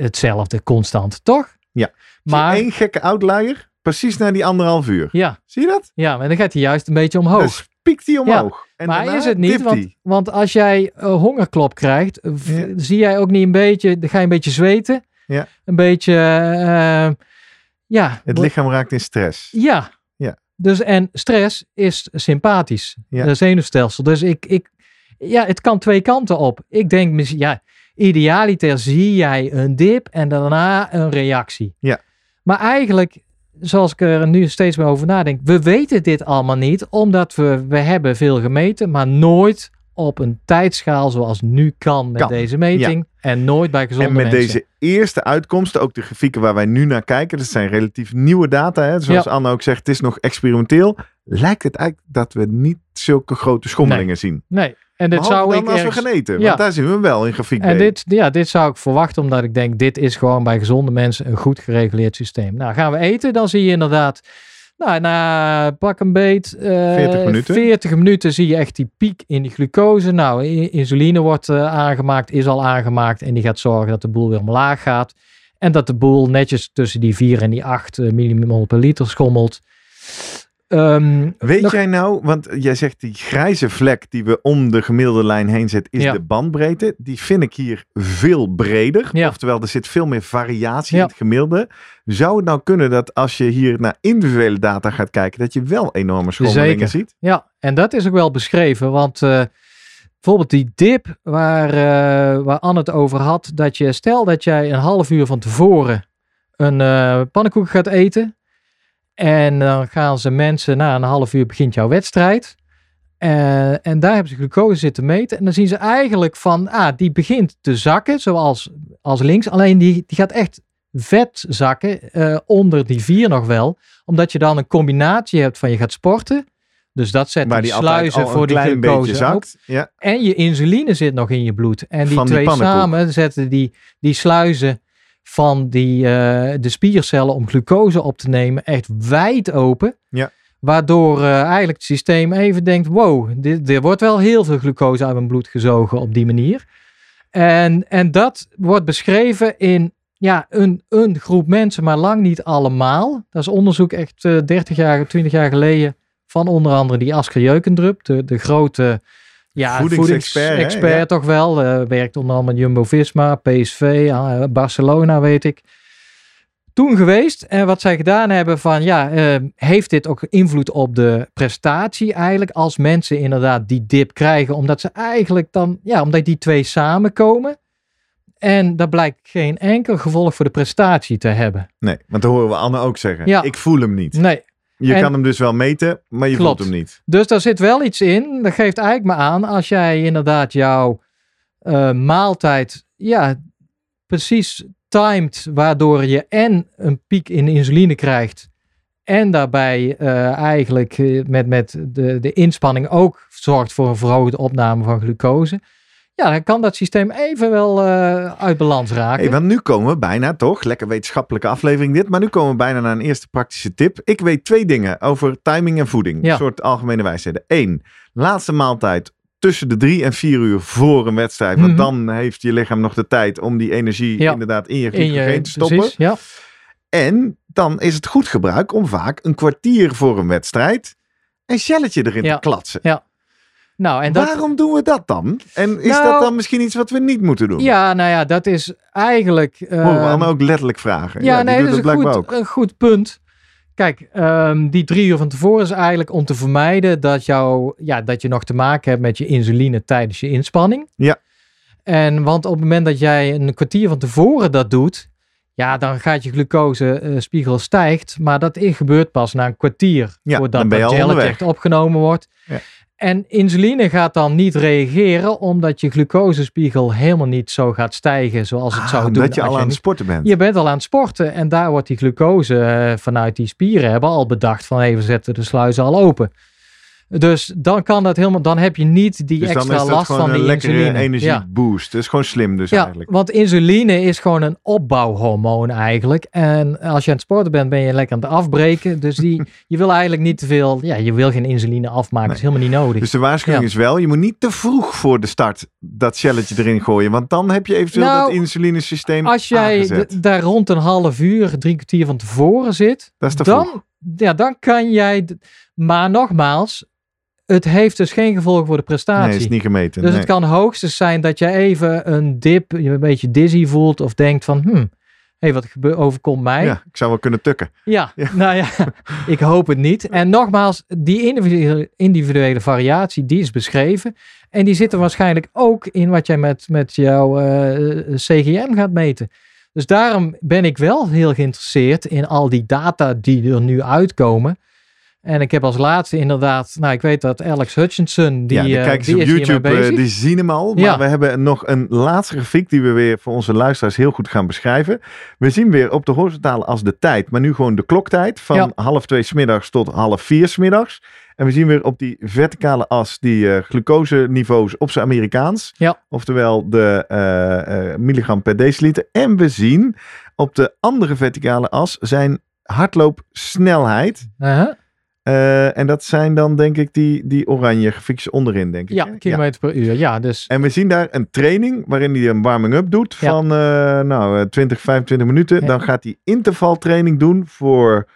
[SPEAKER 2] hetzelfde, constant, toch?
[SPEAKER 1] Ja.
[SPEAKER 2] Maar,
[SPEAKER 1] één gekke outlier, precies na die anderhalf uur.
[SPEAKER 2] ja,
[SPEAKER 1] Zie je dat?
[SPEAKER 2] ja, maar dan gaat hij juist een beetje omhoog.
[SPEAKER 1] Dan spiekt hij omhoog. En
[SPEAKER 2] maar is het niet, want, want als jij een hongerklop krijgt,
[SPEAKER 1] Ja.
[SPEAKER 2] zie jij ook niet een beetje, dan ga je een beetje zweten.
[SPEAKER 1] Ja.
[SPEAKER 2] Een beetje, eh, ja.
[SPEAKER 1] Het lichaam raakt in stress.
[SPEAKER 2] Ja.
[SPEAKER 1] Ja.
[SPEAKER 2] Dus en stress is sympathisch,
[SPEAKER 1] Ja.
[SPEAKER 2] het zenuwstelsel. Dus ik, ik, ja, het kan twee kanten op. Ik denk, misschien- ja, idealiter zie jij een dip en daarna een reactie.
[SPEAKER 1] Ja.
[SPEAKER 2] Maar eigenlijk, zoals ik er nu steeds meer over nadenk, we weten dit allemaal niet, omdat we, we hebben veel gemeten, maar nooit op een tijdschaal zoals nu kan met
[SPEAKER 1] Kan,
[SPEAKER 2] deze meting. En nooit bij gezonde
[SPEAKER 1] En met
[SPEAKER 2] mensen.
[SPEAKER 1] deze eerste uitkomsten, ook de grafieken waar wij nu naar kijken, dat zijn relatief nieuwe data. Hè? Zoals
[SPEAKER 2] Ja.
[SPEAKER 1] Anne ook zegt, het is nog experimenteel. Lijkt het eigenlijk dat we niet zulke grote schommelingen zien.
[SPEAKER 2] Nee, en dit zou
[SPEAKER 1] dan
[SPEAKER 2] ik
[SPEAKER 1] als
[SPEAKER 2] ergens...
[SPEAKER 1] we gaan eten.
[SPEAKER 2] Ja.
[SPEAKER 1] Want daar zien we wel in grafiek
[SPEAKER 2] En
[SPEAKER 1] B.
[SPEAKER 2] dit, ja, dit zou ik verwachten, omdat ik denk, dit is gewoon bij gezonde mensen een goed gereguleerd systeem. Nou, gaan we eten, dan zie je inderdaad, nou, na pak een beet, eh,
[SPEAKER 1] 40 minuten.
[SPEAKER 2] 40 minuten zie je echt die piek in die glucose. Nou, insuline wordt eh, aangemaakt, is al aangemaakt en die gaat zorgen dat de boel weer omlaag gaat. En dat de boel netjes tussen die 4 en die 8 eh, millimol per liter schommelt. Ehm,
[SPEAKER 1] Weet
[SPEAKER 2] nog-
[SPEAKER 1] jij nou, want jij zegt die grijze vlek die we om de gemiddelde lijn heen zetten, is
[SPEAKER 2] Ja.
[SPEAKER 1] de bandbreedte. Die vind ik hier veel breder.
[SPEAKER 2] Ja.
[SPEAKER 1] Oftewel, er zit veel meer variatie
[SPEAKER 2] Ja.
[SPEAKER 1] in het gemiddelde. Zou het nou kunnen dat als je hier naar individuele data gaat kijken, dat je wel enorme schommelingen
[SPEAKER 2] Zeker.
[SPEAKER 1] ziet?
[SPEAKER 2] Ja, en dat is ook wel beschreven, want eh, bijvoorbeeld die dip waar, eh, waar Anne het over had, dat je stel dat jij een half uur van tevoren een eh pannenkoek gaat eten en dan gaan ze mensen, na een half uur begint jouw wedstrijd Eh, en daar hebben ze glucose zitten meten en dan zien ze eigenlijk van, ah, die begint te zakken zoals als links, alleen die, die gaat echt vetzakken eh, onder die vier nog wel. Omdat je dan een combinatie hebt van je gaat sporten. Dus dat zet die sluizen voor die glucose
[SPEAKER 1] zakt. Ja.
[SPEAKER 2] En je insuline zit nog in je bloed. En die
[SPEAKER 1] Van
[SPEAKER 2] twee samen zetten die, die sluizen van die, eh, de spiercellen om glucose op te nemen echt wijd open.
[SPEAKER 1] Ja.
[SPEAKER 2] Waardoor eh, eigenlijk het systeem even denkt, wow, dit, er wordt wel heel veel glucose uit mijn bloed gezogen op die manier. En, en dat wordt beschreven in ja, een, een groep mensen, maar lang niet allemaal. Dat is onderzoek echt eh 30 jaar, 20 jaar geleden van onder andere die Asker Jeukendrup, de, de grote ja,
[SPEAKER 1] Voedingsexpert,
[SPEAKER 2] voedingsexpert toch wel. Eh, werkt onder andere met Jumbo-Visma, PSV, eh, Barcelona weet ik. Toen geweest en wat zij gedaan hebben van ja, eh, heeft dit ook invloed op de prestatie eigenlijk als mensen inderdaad die dip krijgen omdat ze eigenlijk dan, ja, omdat die twee samenkomen. En dat blijkt geen enkel gevolg voor de prestatie te hebben.
[SPEAKER 1] Nee, want dat horen we Anne ook zeggen.
[SPEAKER 2] Ja.
[SPEAKER 1] Ik voel hem niet.
[SPEAKER 2] Nee,
[SPEAKER 1] Je
[SPEAKER 2] En-
[SPEAKER 1] kan hem dus wel meten, maar je
[SPEAKER 2] Klopt.
[SPEAKER 1] voelt hem niet.
[SPEAKER 2] Dus daar zit wel iets in. Dat geeft eigenlijk maar aan als jij inderdaad jouw eh, maaltijd ja, precies timed, waardoor je en een piek in insuline krijgt. En daarbij eh, eigenlijk eh, met, met de, de inspanning ook zorgt voor een verhoogde opname van glucose. Ja, dan kan dat systeem even wel eh, uit balans raken.
[SPEAKER 1] Hey, want nu komen we bijna toch, lekker wetenschappelijke aflevering dit, maar nu komen we bijna naar een eerste praktische tip. Ik weet twee dingen over timing en voeding.
[SPEAKER 2] Ja.
[SPEAKER 1] Een soort algemene wijsheden. Eén, laatste maaltijd tussen de drie en vier uur voor een wedstrijd. Want
[SPEAKER 2] Mhm.
[SPEAKER 1] dan heeft je lichaam nog de tijd om die energie
[SPEAKER 2] Ja.
[SPEAKER 1] inderdaad in je glycogeen te stoppen.
[SPEAKER 2] precies, ja.
[SPEAKER 1] En dan is het goed gebruik om vaak een kwartier voor een wedstrijd een shelletje erin
[SPEAKER 2] Ja.
[SPEAKER 1] te klatsen.
[SPEAKER 2] Nou, en dat,
[SPEAKER 1] Waarom doen we dat dan? En is
[SPEAKER 2] Nou,
[SPEAKER 1] dat dan misschien iets wat we niet moeten doen?
[SPEAKER 2] ja, nou ja, dat is eigenlijk.
[SPEAKER 1] Horen we
[SPEAKER 2] ehm,
[SPEAKER 1] ook letterlijk vragen.
[SPEAKER 2] Ja, nee, dat is een goed,
[SPEAKER 1] ook.
[SPEAKER 2] een goed punt. Kijk, ehm, die drie uur van tevoren is eigenlijk om te vermijden dat, jou, ja, dat je nog te maken hebt met je insuline tijdens je inspanning.
[SPEAKER 1] Ja.
[SPEAKER 2] En want op het moment dat jij een kwartier van tevoren dat doet, ja, dan gaat je glucosespiegel stijgt. Maar dat gebeurt pas na een kwartier
[SPEAKER 1] Ja,
[SPEAKER 2] voordat dat
[SPEAKER 1] onderweg.
[SPEAKER 2] echt opgenomen wordt.
[SPEAKER 1] Ja.
[SPEAKER 2] En insuline gaat dan niet reageren omdat je glucosespiegel helemaal niet zo gaat stijgen zoals het
[SPEAKER 1] Ah,
[SPEAKER 2] zou doen.
[SPEAKER 1] omdat je al aan
[SPEAKER 2] niet-
[SPEAKER 1] het sporten bent.
[SPEAKER 2] je bent al aan het sporten en daar wordt die glucose eh, vanuit die spieren hebben al bedacht van even zetten de sluizen al open. Dus dan kan dat helemaal, dan heb je niet die
[SPEAKER 1] dus
[SPEAKER 2] extra last van
[SPEAKER 1] een
[SPEAKER 2] die insuline. Ja.
[SPEAKER 1] energieboost. Dat is gewoon slim dus
[SPEAKER 2] Ja,
[SPEAKER 1] eigenlijk.
[SPEAKER 2] want insuline is gewoon een opbouwhormoon eigenlijk. En als je aan het sporten bent, ben je lekker aan het afbreken. Dus die, je wil eigenlijk niet te veel, ja, je wil geen insuline afmaken. Dat is helemaal niet nodig.
[SPEAKER 1] Dus de waarschuwing
[SPEAKER 2] Ja.
[SPEAKER 1] is wel, je moet niet te vroeg voor de start dat shelletje erin gooien. Want dan heb je eventueel
[SPEAKER 2] Nou,
[SPEAKER 1] dat insulinesysteem
[SPEAKER 2] Als jij daar rond een half uur, drie kwartier van tevoren zit,
[SPEAKER 1] Dat is te vroeg.
[SPEAKER 2] dan, ja, dan kan jij. Maar nogmaals, het heeft dus geen gevolg voor de prestatie.
[SPEAKER 1] Nee, is niet gemeten.
[SPEAKER 2] dus
[SPEAKER 1] nee.
[SPEAKER 2] het kan hoogstens zijn dat je even een dip, je een beetje dizzy voelt of denkt van, hmm, hé, wat overkomt mij?
[SPEAKER 1] Ja, ik zou wel kunnen tukken.
[SPEAKER 2] Ja,
[SPEAKER 1] Ja.
[SPEAKER 2] nou ja, ik hoop het niet. En nogmaals, die individuele, individuele variatie, die is beschreven. En die zit er waarschijnlijk ook in wat jij met, met jouw eh, CGM gaat meten. Dus daarom ben ik wel heel geïnteresseerd in al die data die er nu uitkomen. En ik heb als laatste inderdaad, nou ik weet dat Alex Hutchinson, die,
[SPEAKER 1] ja, de
[SPEAKER 2] eh, die
[SPEAKER 1] op YouTube, eh, die zien hem al. Maar
[SPEAKER 2] Ja.
[SPEAKER 1] we hebben nog een laatste grafiek die we weer voor onze luisteraars heel goed gaan beschrijven. We zien weer op de horizontale as de tijd, maar nu gewoon de kloktijd van
[SPEAKER 2] Ja.
[SPEAKER 1] half twee smiddags tot half vier smiddags. En we zien weer op die verticale as die eh glucoseniveaus op zijn Amerikaans.
[SPEAKER 2] Ja.
[SPEAKER 1] Oftewel de milligram per deciliter. En we zien op de andere verticale as zijn hardloopsnelheid.
[SPEAKER 2] Uh-huh.
[SPEAKER 1] Eh, en dat zijn dan denk ik die, die oranje grafiekjes onderin, denk ik.
[SPEAKER 2] Ja,
[SPEAKER 1] hè?
[SPEAKER 2] kilometer per uur. Ja, dus
[SPEAKER 1] En we zien daar een training waarin hij een warming-up doet
[SPEAKER 2] Ja.
[SPEAKER 1] van eh, nou, eh, 20, 25 minuten.
[SPEAKER 2] Ja.
[SPEAKER 1] Dan gaat hij intervaltraining doen voor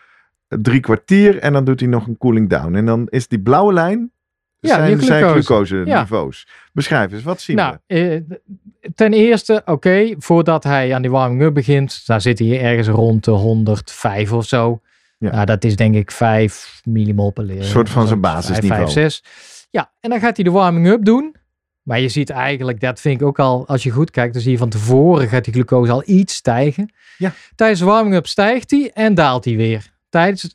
[SPEAKER 1] drie kwartier en dan doet hij nog een cooling down. En dan is die blauwe lijn
[SPEAKER 2] Ja,
[SPEAKER 1] zijn,
[SPEAKER 2] glucose.
[SPEAKER 1] niveaus. Beschrijf eens, wat zien
[SPEAKER 2] Nou,
[SPEAKER 1] we?
[SPEAKER 2] eh, ten eerste, oké, voordat hij aan die warming-up begint, dan zit hij ergens rond de 105 of zo.
[SPEAKER 1] Ja.
[SPEAKER 2] Nou, dat is denk ik 5 millimol per liter.
[SPEAKER 1] Een soort van zijn basisniveau.
[SPEAKER 2] 5, 6. Ja, en dan gaat hij de warming-up doen. Maar je ziet eigenlijk, dat vind ik ook al, als je goed kijkt, dan zie je van tevoren gaat die glucose al iets stijgen.
[SPEAKER 1] Ja.
[SPEAKER 2] Tijdens de warming-up stijgt hij en daalt hij weer. Tijdens eh,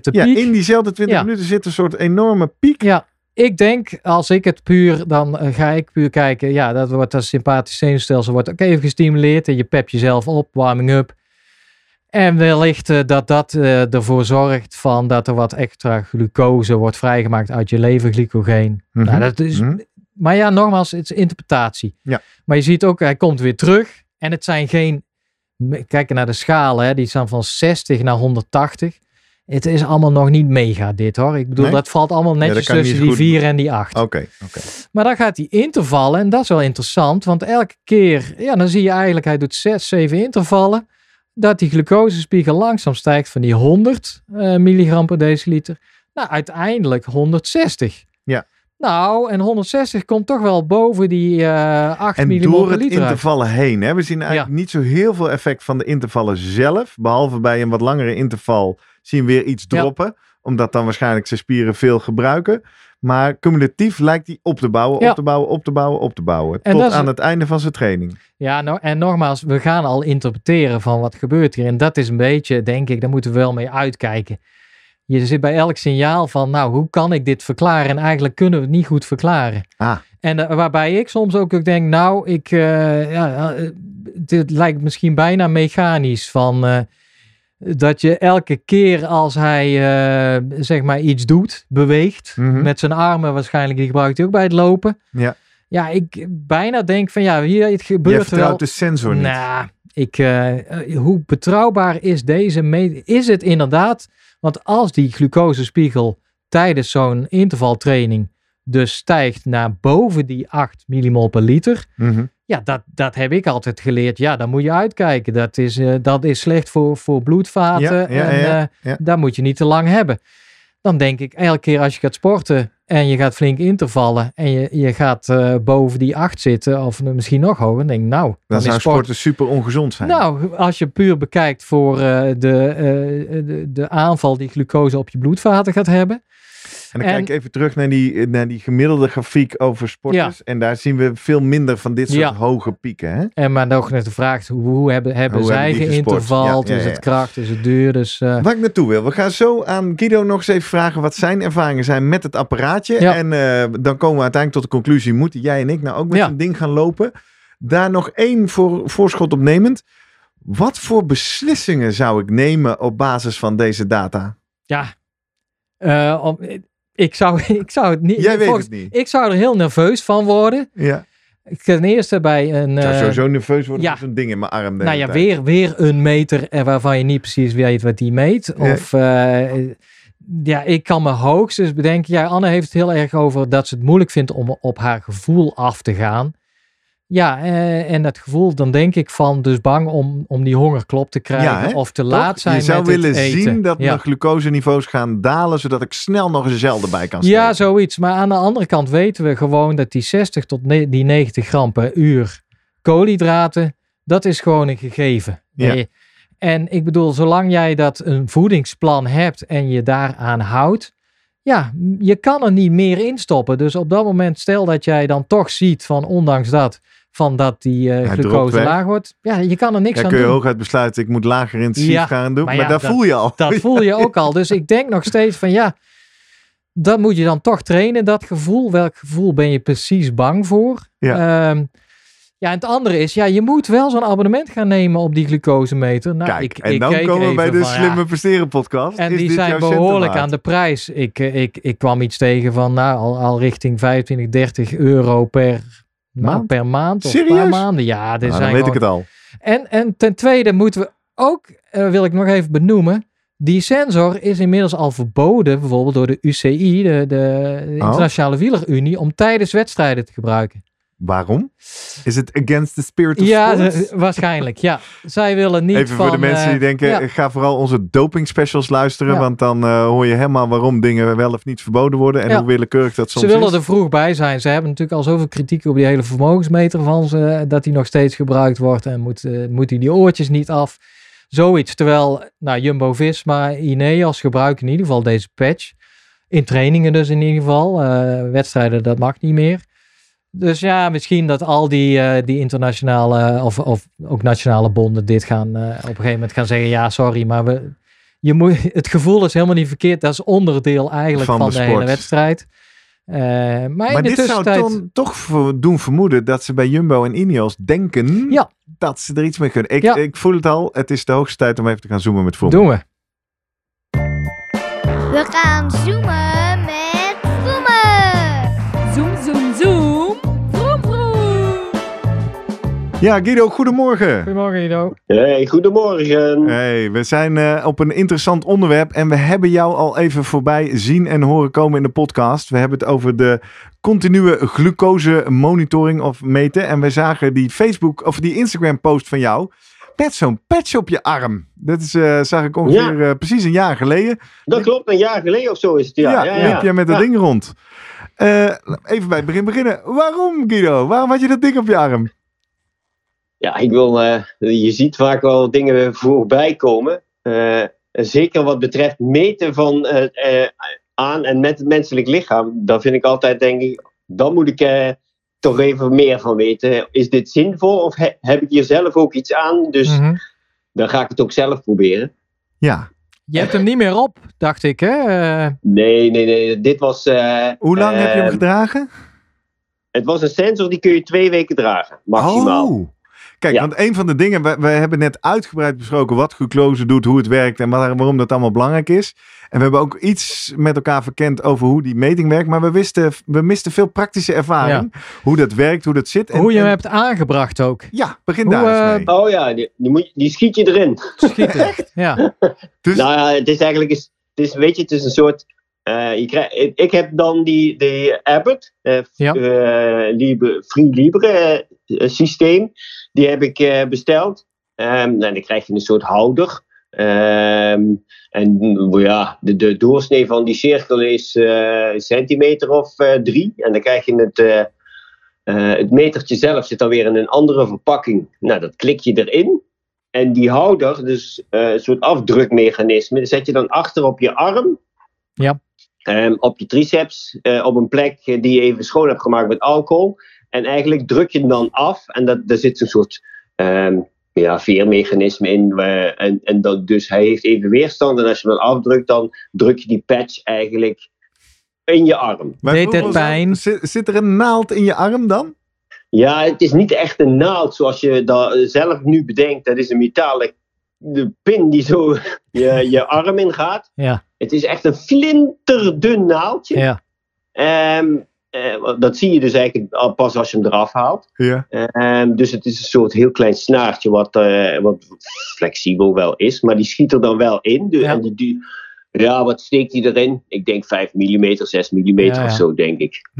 [SPEAKER 2] de
[SPEAKER 1] Ja, in diezelfde 20
[SPEAKER 2] Ja.
[SPEAKER 1] minuten zit een soort enorme piek.
[SPEAKER 2] Ja, ik denk als ik het puur, dan eh, ga ik puur kijken. Ja, dat wordt dat sympathisch zenuwstelsel wordt ook even gestimuleerd. En je pep jezelf op, warming up. En wellicht eh, dat dat eh, ervoor zorgt van dat er wat extra glucose wordt vrijgemaakt uit je leverglycogeen.
[SPEAKER 1] Mhm.
[SPEAKER 2] Nou, dat is,
[SPEAKER 1] Mhm.
[SPEAKER 2] Maar ja, nogmaals, het is interpretatie.
[SPEAKER 1] Ja.
[SPEAKER 2] Maar je ziet ook, hij komt weer terug. En het zijn geen, kijk naar de schalen, hè, die staan van 60 naar 180. Het is allemaal nog niet mega dit hoor. Ik bedoel,
[SPEAKER 1] Nee?
[SPEAKER 2] dat valt allemaal netjes tussen die
[SPEAKER 1] goed-
[SPEAKER 2] 4 en die 8.
[SPEAKER 1] Oké, oké.
[SPEAKER 2] Maar dan gaat hij intervallen en dat is wel interessant, want elke keer, ja, dan zie je eigenlijk, hij doet 6, 7 intervallen, dat die glucosespiegel langzaam stijgt van die 100 eh, milligram per deciliter naar uiteindelijk 160.
[SPEAKER 1] Ja.
[SPEAKER 2] Nou, en 160 komt toch wel boven die eh 8
[SPEAKER 1] En
[SPEAKER 2] millimol
[SPEAKER 1] door het
[SPEAKER 2] uit.
[SPEAKER 1] intervallen heen. Hè? We zien eigenlijk niet zo heel veel effect van de intervallen zelf. Behalve bij een wat langere interval zien we weer iets
[SPEAKER 2] Ja.
[SPEAKER 1] droppen. Omdat dan waarschijnlijk zijn spieren veel gebruiken. Maar cumulatief lijkt hij op te bouwen,
[SPEAKER 2] Ja.
[SPEAKER 1] op te bouwen, op te bouwen, op te bouwen.
[SPEAKER 2] En
[SPEAKER 1] tot
[SPEAKER 2] is-
[SPEAKER 1] aan het einde van zijn training.
[SPEAKER 2] Ja, nou, en nogmaals, we gaan al interpreteren van wat gebeurt hier. En dat is een beetje, denk ik, daar moeten we wel mee uitkijken. Je zit bij elk signaal van, nou, hoe kan ik dit verklaren? En eigenlijk kunnen we het niet goed verklaren.
[SPEAKER 1] Ah.
[SPEAKER 2] En eh, waarbij ik soms ook, ook denk, nou, ik, eh, ja, eh, dit lijkt misschien bijna mechanisch van... dat je elke keer als hij eh, zeg maar iets doet, beweegt,
[SPEAKER 1] Mhm.
[SPEAKER 2] met zijn armen waarschijnlijk, die gebruikt hij ook bij het lopen.
[SPEAKER 1] Ja.
[SPEAKER 2] Ja, ik bijna denk van ja, hier het
[SPEAKER 1] Je
[SPEAKER 2] gebeurt wel.
[SPEAKER 1] vertrouwt de sensor niet.
[SPEAKER 2] Nou, ik, eh, eh, hoe betrouwbaar is deze? Is het inderdaad? Want als die glucosespiegel tijdens zo'n intervaltraining dus stijgt naar boven die 8 millimol per liter.
[SPEAKER 1] Mhm.
[SPEAKER 2] Ja, dat, dat heb ik altijd geleerd. Ja, dan moet je uitkijken. Dat is, eh, dat is slecht voor, voor bloedvaten.
[SPEAKER 1] Ja,
[SPEAKER 2] en
[SPEAKER 1] ja.
[SPEAKER 2] daar moet je niet te lang hebben. Dan denk ik, elke keer als je gaat sporten en je gaat flink intervallen en je, je gaat eh, boven die 8 zitten of misschien nog hoger, dan denk ik, nou,
[SPEAKER 1] Dan
[SPEAKER 2] dan
[SPEAKER 1] zou
[SPEAKER 2] sport
[SPEAKER 1] sporten super ongezond zijn.
[SPEAKER 2] nou, als je puur bekijkt voor de, de, de aanval die glucose op je bloedvaten gaat hebben.
[SPEAKER 1] En dan
[SPEAKER 2] En-
[SPEAKER 1] kijk ik even terug naar die, naar die gemiddelde grafiek over sporters. En daar zien we veel minder van dit soort
[SPEAKER 2] Ja.
[SPEAKER 1] hoge pieken. Hè?
[SPEAKER 2] En maar nog net de vraag, hoe, hoe hebben, hebben
[SPEAKER 1] Hoe
[SPEAKER 2] zij geïntervald?
[SPEAKER 1] Ja, ja,
[SPEAKER 2] Is het kracht? Is het duur? Dus eh,
[SPEAKER 1] Waar ik naartoe wil. We gaan zo aan Guido nog eens even vragen wat zijn ervaringen zijn met het apparaatje. En eh, dan komen we uiteindelijk tot de conclusie. Moeten jij en ik nou ook met zo'n ding gaan lopen? Daar nog één voor, voorschot op nemend. Wat voor beslissingen zou ik nemen op basis van deze data?
[SPEAKER 2] ja, eh, om, ik, zou, ik zou het niet...
[SPEAKER 1] Jij weet
[SPEAKER 2] volgens-
[SPEAKER 1] het niet.
[SPEAKER 2] Ik zou er heel nerveus van worden.
[SPEAKER 1] Ja.
[SPEAKER 2] Ten eerste bij een...
[SPEAKER 1] Ik zou
[SPEAKER 2] eh,
[SPEAKER 1] sowieso nerveus worden
[SPEAKER 2] ja.
[SPEAKER 1] zo'n ding in mijn arm.
[SPEAKER 2] Nou ja,
[SPEAKER 1] tijd.
[SPEAKER 2] weer, weer een meter waarvan je niet precies weet wat die meet. Of eh, ja, ik kan me hoogstens bedenken. Ja, Anne heeft het heel erg over dat ze het moeilijk vindt om op haar gevoel af te gaan. Ja, eh, en dat gevoel, dan denk ik van dus bang om, om die hongerklop te krijgen
[SPEAKER 1] Ja,
[SPEAKER 2] of te
[SPEAKER 1] Toch?
[SPEAKER 2] laat zijn
[SPEAKER 1] Je zou
[SPEAKER 2] met
[SPEAKER 1] willen
[SPEAKER 2] het eten.
[SPEAKER 1] zien dat
[SPEAKER 2] ja.
[SPEAKER 1] mijn glucoseniveaus gaan dalen, zodat ik snel nog een gel erbij kan steken.
[SPEAKER 2] Ja, zoiets. Maar aan de andere kant weten we gewoon dat die 60 tot die 90 gram per uur koolhydraten, dat is gewoon een gegeven.
[SPEAKER 1] Ja.
[SPEAKER 2] Eh, En ik bedoel, zolang jij dat een voedingsplan hebt en je daaraan houdt, ja, je kan er niet meer in stoppen. Dus op dat moment, stel dat jij dan toch ziet van, ondanks dat, van dat die eh, glucose laag wordt, ja, je kan er niks
[SPEAKER 1] Dan
[SPEAKER 2] aan
[SPEAKER 1] kun je
[SPEAKER 2] doen.
[SPEAKER 1] hooguit besluiten, ik moet lager intensief
[SPEAKER 2] Ja,
[SPEAKER 1] gaan doen.
[SPEAKER 2] maar
[SPEAKER 1] Maar,
[SPEAKER 2] ja,
[SPEAKER 1] daar
[SPEAKER 2] dat-
[SPEAKER 1] voel je al.
[SPEAKER 2] Dat voel je ook al. Dus ik denk nog steeds van ja, dat moet je dan toch trainen, dat gevoel. Welk gevoel ben je precies bang voor?
[SPEAKER 1] Ja.
[SPEAKER 2] Ehm, ja, en het andere is, ja, je moet wel zo'n abonnement gaan nemen op die glucosemeter. Nou,
[SPEAKER 1] Kijk,
[SPEAKER 2] ik,
[SPEAKER 1] en
[SPEAKER 2] ik
[SPEAKER 1] dan komen we bij de
[SPEAKER 2] van,
[SPEAKER 1] Slimme
[SPEAKER 2] ja,
[SPEAKER 1] Presteren podcast.
[SPEAKER 2] en
[SPEAKER 1] Is
[SPEAKER 2] die
[SPEAKER 1] dit
[SPEAKER 2] zijn behoorlijk aan de prijs. Ik, eh, ik, ik kwam iets tegen van nou, al, al richting 25, 30 euro per
[SPEAKER 1] Maand?
[SPEAKER 2] per maand of
[SPEAKER 1] Serieus?
[SPEAKER 2] paar maanden. Ja,
[SPEAKER 1] Nou,
[SPEAKER 2] zijn
[SPEAKER 1] dan weet
[SPEAKER 2] gewoon-
[SPEAKER 1] ik het al.
[SPEAKER 2] en, en ten tweede moeten we ook, eh, wil ik nog even benoemen, die sensor is inmiddels al verboden, bijvoorbeeld door de UCI, de, de
[SPEAKER 1] Oh.
[SPEAKER 2] Internationale Wielerunie, om tijdens wedstrijden te gebruiken.
[SPEAKER 1] Waarom? Is het against the spirit of
[SPEAKER 2] Ja,
[SPEAKER 1] sports?
[SPEAKER 2] de- waarschijnlijk. Ja, zij willen niet
[SPEAKER 1] Even
[SPEAKER 2] van,
[SPEAKER 1] voor de mensen
[SPEAKER 2] eh,
[SPEAKER 1] die denken,
[SPEAKER 2] ja,
[SPEAKER 1] ik ga vooral onze doping specials luisteren.
[SPEAKER 2] Ja.
[SPEAKER 1] Want dan eh, hoor je helemaal waarom dingen wel of niet verboden worden. En
[SPEAKER 2] Ja.
[SPEAKER 1] hoe willekeurig dat soms
[SPEAKER 2] ze willen
[SPEAKER 1] is.
[SPEAKER 2] er vroeg bij zijn. Ze hebben natuurlijk al zoveel kritiek op die hele vermogensmeter van ze, dat die nog steeds gebruikt wordt en moet, eh, moet die, die oortjes niet af. Zoiets. Terwijl nou, Jumbo-Visma, Ineos gebruiken in ieder geval deze patch. In trainingen dus in ieder geval. Eh, wedstrijden, dat mag niet meer. Dus ja, misschien dat al die, eh, die internationale of, of ook nationale bonden dit gaan eh, op een gegeven moment gaan zeggen. Ja, sorry, maar we, je moet, het gevoel is helemaal niet verkeerd. Dat is onderdeel eigenlijk
[SPEAKER 1] Van
[SPEAKER 2] van,
[SPEAKER 1] de
[SPEAKER 2] hele wedstrijd. Eh, maar in
[SPEAKER 1] Maar
[SPEAKER 2] de
[SPEAKER 1] dit zou dan toch doen vermoeden dat ze bij Jumbo en Ineos denken
[SPEAKER 2] Ja.
[SPEAKER 1] dat ze er iets mee kunnen. Ik,
[SPEAKER 2] Ja.
[SPEAKER 1] ik voel het al. Het is de hoogste tijd om even te gaan zoomen met Vroom.
[SPEAKER 2] Doen we.
[SPEAKER 4] We gaan zoomen
[SPEAKER 1] Ja, Guido, goedemorgen.
[SPEAKER 2] Goedemorgen Ido.
[SPEAKER 5] Hey, goedemorgen.
[SPEAKER 1] Hey, we zijn eh, op een interessant onderwerp en we hebben jou al even voorbij zien en horen komen in de podcast. We hebben het over de continue glucose monitoring of meten. En we zagen die Facebook of die Instagram post van jou met zo'n patch op je arm. Dat is, eh, zag ik ongeveer eh, precies een jaar geleden.
[SPEAKER 5] Dat klopt, een jaar geleden of zo is het. Ja,
[SPEAKER 1] Ja,
[SPEAKER 5] ja, ja,
[SPEAKER 1] liep jij met dat
[SPEAKER 5] Ja.
[SPEAKER 1] ding rond. Eh, even bij het begin beginnen. Waarom Guido? Waarom had je dat ding op je arm?
[SPEAKER 5] Ja, ik wil, eh, je ziet vaak wel dingen voorbij komen. Eh, zeker wat betreft meten van eh, eh, aan en met het menselijk lichaam. Dan vind ik altijd, denk ik, dan moet ik eh, toch even meer van weten. Is dit zinvol of he- heb ik hier zelf ook iets aan? Dus
[SPEAKER 2] Mhm.
[SPEAKER 5] dan ga ik het ook zelf proberen.
[SPEAKER 1] Ja.
[SPEAKER 2] Je hebt hem niet meer op, dacht ik hè?
[SPEAKER 5] Nee, nee, nee. Dit was. eh,
[SPEAKER 1] Hoe lang heb je hem gedragen?
[SPEAKER 5] Het was een sensor die kun je twee weken dragen, maximaal.
[SPEAKER 1] Oh. Kijk,
[SPEAKER 5] Ja.
[SPEAKER 1] want een van de dingen, we, we hebben net uitgebreid besproken wat glucose doet, hoe het werkt en waar- waarom dat allemaal belangrijk is. En we hebben ook iets met elkaar verkend over hoe die meting werkt, maar we, wisten, we misten veel praktische ervaring. Hoe dat werkt, hoe dat zit. En,
[SPEAKER 2] hoe je hem
[SPEAKER 1] en-
[SPEAKER 2] hebt aangebracht ook.
[SPEAKER 1] Ja, begin
[SPEAKER 2] Hoe,
[SPEAKER 1] daar eens
[SPEAKER 2] eh,
[SPEAKER 1] mee.
[SPEAKER 5] Oh ja, die, die, moet, je- die schiet je erin.
[SPEAKER 2] Schieten. ja.
[SPEAKER 1] Dus,
[SPEAKER 5] Nou ja, het is eigenlijk, is, het is, weet je, het is een soort. Eh, je ik, ik heb dan die, die Abbott, eh,
[SPEAKER 2] Ja.
[SPEAKER 5] eh, Libre, Free Libre systeem, die heb ik besteld. Ehm, en dan krijg je een soort houder. Ehm, en mm, ja, de, de doorsnee van die cirkel is een centimeter of drie. En dan krijg je het, het metertje zelf zit dan weer in een andere verpakking. Nou, dat klik je erin. En die houder, dus een soort afdrukmechanisme, zet je dan achter op je arm.
[SPEAKER 2] Ja.
[SPEAKER 5] Ehm, op je triceps, eh, op een plek die je even schoon hebt gemaakt met alcohol. En eigenlijk druk je hem dan af. En dat, daar zit een soort ehm, ja, veermechanisme in. en en dat, dus hij heeft even weerstand. En als je hem dan afdrukt, dan druk je die patch eigenlijk in je arm.
[SPEAKER 1] maar
[SPEAKER 2] deed het pijn?
[SPEAKER 1] Zit, zit er een naald in je arm dan?
[SPEAKER 5] Ja, het is niet echt een naald zoals je dat zelf nu bedenkt. Dat is een metalen de pin die zo je, je arm ingaat.
[SPEAKER 2] Ja.
[SPEAKER 5] Het is echt een flinterdun naaldje.
[SPEAKER 2] Ja.
[SPEAKER 5] Eh, dat zie je dus eigenlijk pas als je hem eraf haalt.
[SPEAKER 1] Ja.
[SPEAKER 5] Ehm, dus het is een soort heel klein snaartje wat, eh, wat flexibel wel is. Maar die schiet er dan wel in. Dus,
[SPEAKER 2] Ja.
[SPEAKER 5] en die, ja, wat steekt hij erin? Ik denk 5 mm, 6 mm
[SPEAKER 2] Ja, ja.
[SPEAKER 5] of zo, denk ik.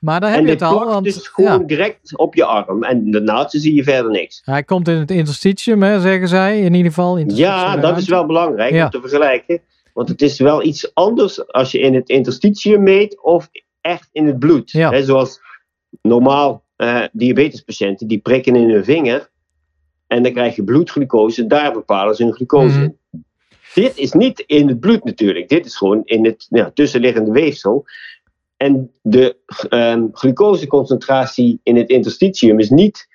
[SPEAKER 2] Maar dan heb
[SPEAKER 5] en
[SPEAKER 2] je het al. Want,
[SPEAKER 5] dus gewoon
[SPEAKER 2] ja,
[SPEAKER 5] direct op je arm. En naaldje zie je verder niks.
[SPEAKER 2] hij komt in het interstitium, hè, zeggen zij. In ieder geval.
[SPEAKER 5] Ja, dat is wel belangrijk
[SPEAKER 2] Ja.
[SPEAKER 5] om te vergelijken. Want het is wel iets anders als je in het interstitium meet of echt in het bloed.
[SPEAKER 2] Ja.
[SPEAKER 5] Hè, zoals normaal eh, diabetespatiënten, die prikken in hun vinger en dan krijg je bloedglucose. Daar bepalen ze hun glucose
[SPEAKER 2] Mhm.
[SPEAKER 5] in. Dit is niet in het bloed natuurlijk. Dit is gewoon in het ja, tussenliggende weefsel. En de ehm, glucoseconcentratie in het interstitium is niet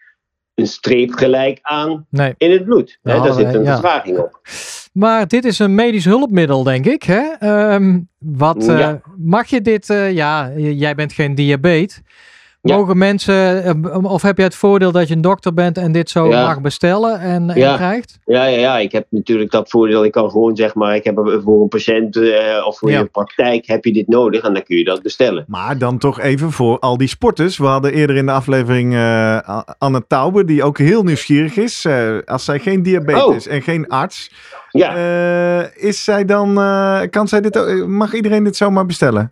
[SPEAKER 5] een streep gelijk aan
[SPEAKER 2] Nee.
[SPEAKER 5] in het bloed. Hè,
[SPEAKER 2] Ja,
[SPEAKER 5] daar zit een
[SPEAKER 2] ja.
[SPEAKER 5] vertraging op.
[SPEAKER 2] Maar dit is een medisch hulpmiddel, denk ik. Hè? Ehm, wat, eh,
[SPEAKER 5] Ja.
[SPEAKER 2] Mag je dit, eh, ja, jij bent geen diabetes.
[SPEAKER 5] Ja.
[SPEAKER 2] Mogen mensen, eh, of heb je het voordeel dat je een dokter bent en dit zo
[SPEAKER 5] Ja.
[SPEAKER 2] mag bestellen en, en
[SPEAKER 5] Ja.
[SPEAKER 2] krijgt?
[SPEAKER 5] Ja, ja, ja, ik heb natuurlijk dat voordeel. Ik kan gewoon zeg maar, ik heb voor een patiënt eh, of voor
[SPEAKER 2] Ja.
[SPEAKER 5] je praktijk heb je dit nodig en dan kun je dat bestellen.
[SPEAKER 1] Maar dan toch even voor al die sporters. We hadden eerder in de aflevering eh, Anne Taube, die ook heel nieuwsgierig is. Eh, als zij geen diabetes en geen arts,
[SPEAKER 5] Ja,
[SPEAKER 1] eh, is zij dan, eh, kan zij dit, ook- mag iedereen dit zomaar bestellen?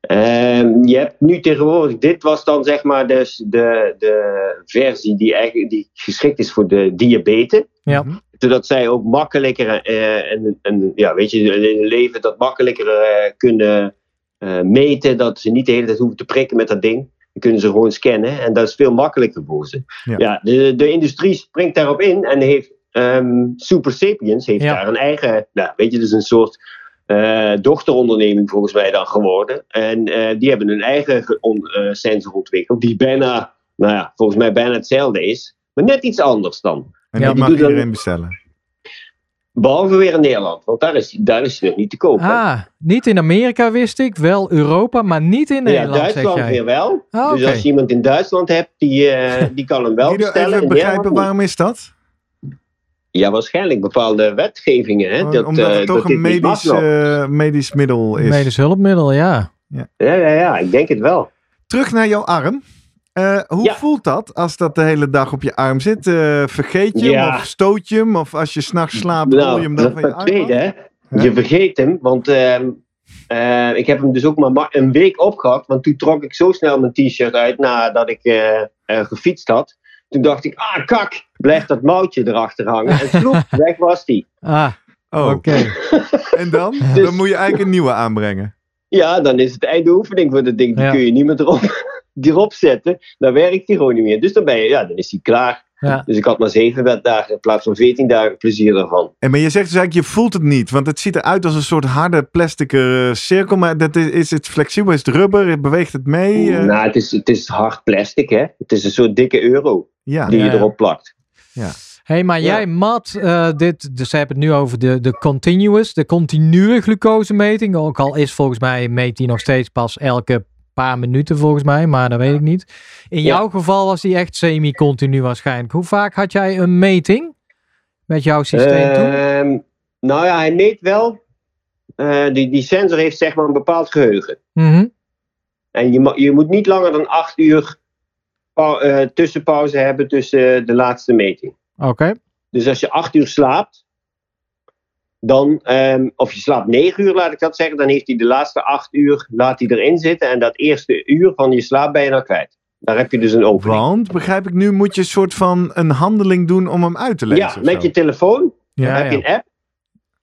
[SPEAKER 5] Ehm, je hebt nu tegenwoordig, dit was dan zeg maar dus de, de versie die, eigenlijk, die geschikt is voor de diabetes.
[SPEAKER 2] Ja.
[SPEAKER 1] Mhm.
[SPEAKER 5] Zodat zij ook makkelijker eh, en, en ja, weet je, in hun leven dat makkelijker eh, kunnen eh, meten. Dat ze niet de hele tijd hoeven te prikken met dat ding. Dan kunnen ze gewoon scannen en dat is veel makkelijker voor ze.
[SPEAKER 1] Ja.
[SPEAKER 5] Ja, de, de industrie springt daarop in en heeft ehm, Super Sapiens heeft
[SPEAKER 2] Ja.
[SPEAKER 5] daar een eigen, nou, weet je, dus een soort eh, dochteronderneming volgens mij dan geworden. En eh, die hebben een eigen on- eh, sensor ontwikkeld, die bijna, nou ja, volgens mij bijna hetzelfde is, maar net iets anders dan.
[SPEAKER 1] En
[SPEAKER 2] Ja,
[SPEAKER 1] die
[SPEAKER 5] die
[SPEAKER 1] mag
[SPEAKER 5] doet dan-
[SPEAKER 1] iedereen bestellen.
[SPEAKER 5] Behalve weer in Nederland, want daar is, daar is hij nog niet te koop. hè.
[SPEAKER 2] Ah, niet in Amerika wist ik, wel Europa, maar niet in
[SPEAKER 5] ja,
[SPEAKER 2] Nederland, zeg
[SPEAKER 5] Duitsland
[SPEAKER 2] jij.
[SPEAKER 5] weer wel.
[SPEAKER 2] Ah,
[SPEAKER 5] Dus als je iemand in Duitsland hebt, die, eh, die kan hem wel
[SPEAKER 1] Guido,
[SPEAKER 5] bestellen.
[SPEAKER 1] even begrijpen, waarom is dat?
[SPEAKER 5] Ja, waarschijnlijk bepaalde wetgevingen. Hè, dat,
[SPEAKER 1] Omdat
[SPEAKER 5] eh,
[SPEAKER 1] het toch
[SPEAKER 5] dat
[SPEAKER 1] een medisch, eh, medisch middel is.
[SPEAKER 2] Medisch hulpmiddel, ja.
[SPEAKER 5] Ja, ja, ja, ik denk het wel.
[SPEAKER 1] Terug naar jouw arm. Eh, hoe
[SPEAKER 5] Ja.
[SPEAKER 1] voelt dat als dat de hele dag op je arm zit? Eh, vergeet je hem
[SPEAKER 5] Ja.
[SPEAKER 1] of stoot je hem? Of als je s'nachts slaapt, rol je hem dan
[SPEAKER 5] dat
[SPEAKER 1] van je
[SPEAKER 5] het
[SPEAKER 1] arm
[SPEAKER 5] tweede, hè.
[SPEAKER 1] Ja.
[SPEAKER 5] Je vergeet hem, want ehm, eh, ik heb hem dus ook maar ma- een week opgehad. Want toen trok ik zo snel mijn t-shirt uit nadat ik eh, eh, gefietst had. Toen dacht ik, ah kak, blijft dat mouwtje erachter hangen. En sloep, weg was die.
[SPEAKER 2] Ah,
[SPEAKER 1] Oh,
[SPEAKER 2] oké.
[SPEAKER 1] en dan?
[SPEAKER 5] Dus-
[SPEAKER 1] Dan moet je eigenlijk een nieuwe aanbrengen.
[SPEAKER 5] Ja, dan is het einde oefening voor dat ding. Die
[SPEAKER 2] Ja.
[SPEAKER 5] kun je niet meer erop, die erop zetten. Dan werkt die gewoon niet meer. Dus dan, ben je, ja, dan is die klaar.
[SPEAKER 2] Ja.
[SPEAKER 5] Dus ik had maar zeven dagen in plaats van veertien dagen plezier ervan.
[SPEAKER 1] En maar je zegt dus eigenlijk, je voelt het niet. Want het ziet eruit als een soort harde plastic eh, cirkel. Maar dat is, is het flexibel? Is het rubber? Beweegt het mee? Eh,
[SPEAKER 5] Nou, het is, het is hard plastic, hè. Het is een soort dikke euro
[SPEAKER 1] ja.
[SPEAKER 5] die
[SPEAKER 2] Ja,
[SPEAKER 5] je
[SPEAKER 2] ja.
[SPEAKER 5] erop plakt.
[SPEAKER 2] hey, maar
[SPEAKER 5] Ja.
[SPEAKER 2] jij mat eh, dit, dus ze hebben het nu over de, de continuous, de continue glucosemeting. Ook al is volgens mij, meet die nog steeds pas elke paar minuten volgens mij, maar dat weet ik niet. In jouw geval was die echt semi-continu waarschijnlijk. Hoe vaak had jij een meting met jouw systeem toen?
[SPEAKER 5] Ehm, nou ja, hij meet wel. eh, die, die sensor heeft zeg maar een bepaald geheugen.
[SPEAKER 2] Mhm.
[SPEAKER 5] En je, je moet niet langer dan acht uur eh, tussenpauze hebben tussen de laatste meting.
[SPEAKER 2] Oké,
[SPEAKER 5] Dus als je acht uur slaapt, dan, ehm, of je slaapt negen uur, laat ik dat zeggen, dan heeft hij de laatste acht uur laat hij erin zitten. En dat eerste uur van je slaap ben je dan kwijt. Daar heb je dus een opening.
[SPEAKER 1] Want, begrijp ik nu, moet je een soort van een handeling doen om hem uit te lezen.
[SPEAKER 5] Ja, met
[SPEAKER 1] zo?
[SPEAKER 5] je telefoon
[SPEAKER 2] ja,
[SPEAKER 5] dan heb je
[SPEAKER 2] ja.
[SPEAKER 5] een app.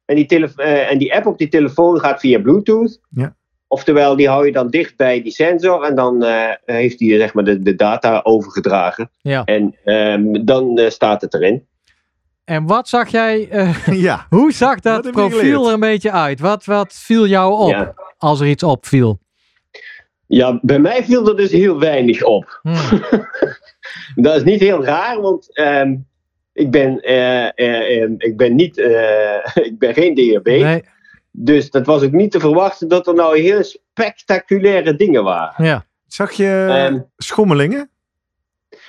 [SPEAKER 5] En die, tele- eh, en die app op die telefoon gaat via Bluetooth.
[SPEAKER 1] Ja.
[SPEAKER 5] Oftewel, die hou je dan dicht bij die sensor en dan eh, heeft hij zeg maar, de, de data overgedragen.
[SPEAKER 2] Ja.
[SPEAKER 5] En ehm, dan eh, staat het erin.
[SPEAKER 2] En wat zag jij, eh,
[SPEAKER 1] ja.
[SPEAKER 2] hoe zag dat profiel er een beetje uit? Wat, wat viel jou op
[SPEAKER 5] Ja.
[SPEAKER 2] als er iets opviel?
[SPEAKER 5] ja, bij mij viel er dus heel weinig op.
[SPEAKER 2] Hmm.
[SPEAKER 5] Dat is niet heel raar, want ehm, ik, ben, eh, eh, eh, ik ben niet, eh, ik ben geen DHB.
[SPEAKER 2] Nee,
[SPEAKER 5] Dus dat was ook niet te verwachten dat er nou hele spectaculaire dingen waren.
[SPEAKER 2] ja.
[SPEAKER 1] Zag je
[SPEAKER 5] Ehm,
[SPEAKER 1] schommelingen?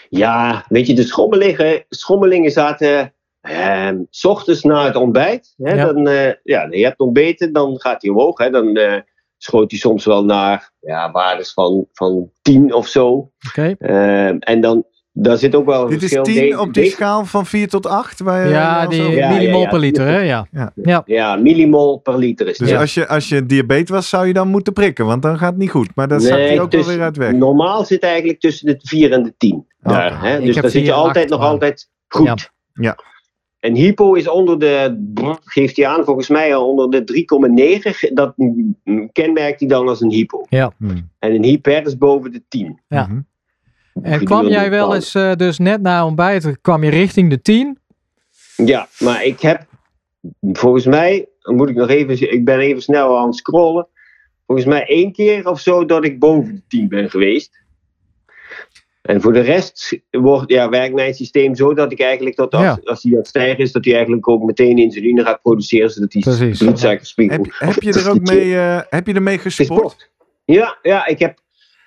[SPEAKER 5] Ja, weet je, de schommelingen, schommelingen zaten ehm, s ochtends na het ontbijt. Hè,
[SPEAKER 2] Ja.
[SPEAKER 5] dan, eh, ja, je hebt ontbeten, dan gaat hij omhoog. Hè, dan eh, schoot hij soms wel naar ja, waardes van, van 10 of zo.
[SPEAKER 2] Oké.
[SPEAKER 5] Ehm, en dan daar zit ook wel een
[SPEAKER 1] Dit is
[SPEAKER 5] verschil.
[SPEAKER 1] 10
[SPEAKER 5] Deze-
[SPEAKER 1] op die schaal van 4 tot 8? Waar je
[SPEAKER 2] Ja, die
[SPEAKER 5] Ja,
[SPEAKER 2] millimol
[SPEAKER 5] ja.
[SPEAKER 2] per liter, hè? Ja.
[SPEAKER 1] Ja.
[SPEAKER 2] Ja.
[SPEAKER 5] Ja, millimol per liter is
[SPEAKER 1] Dus
[SPEAKER 5] het.
[SPEAKER 1] als, je, als je diabetes was, zou je dan moeten prikken, want dan gaat het niet goed. Maar dan zakt hij ook wel weer uit weg.
[SPEAKER 5] Normaal zit hij eigenlijk tussen de 4 en de 10. Daar,
[SPEAKER 1] Oh.
[SPEAKER 5] hè?
[SPEAKER 2] Ik
[SPEAKER 5] Dus dan zit je
[SPEAKER 2] 4,
[SPEAKER 5] altijd
[SPEAKER 2] 8
[SPEAKER 5] nog altijd goed.
[SPEAKER 2] Ja.
[SPEAKER 1] Ja.
[SPEAKER 5] En hypo is onder de, geeft hij aan, volgens mij al onder de 3,9. Dat kenmerkt hij dan als een hypo.
[SPEAKER 1] Hmm.
[SPEAKER 5] En een hyper is boven de 10.
[SPEAKER 2] Ja.
[SPEAKER 1] Mhm.
[SPEAKER 2] En kwam jij wel eens, eh, dus net na ontbijt, kwam je richting de 10?
[SPEAKER 5] Ja, maar ik heb volgens mij, moet ik nog even, ik ben even snel aan het scrollen. Volgens mij één keer of zo dat ik boven de 10 ben geweest. En voor de rest wordt, ja, werkt mijn systeem zo dat ik eigenlijk, dat als,
[SPEAKER 2] Ja.
[SPEAKER 5] als die aan het stijgen is, dat hij eigenlijk ook meteen insuline gaat produceren, zodat die
[SPEAKER 2] Precies.
[SPEAKER 5] bloedsuikerspiegel...
[SPEAKER 1] Heb, heb, je er ook mee, eh, heb je ermee gesport?
[SPEAKER 5] gesport. Ja, ja, ik heb,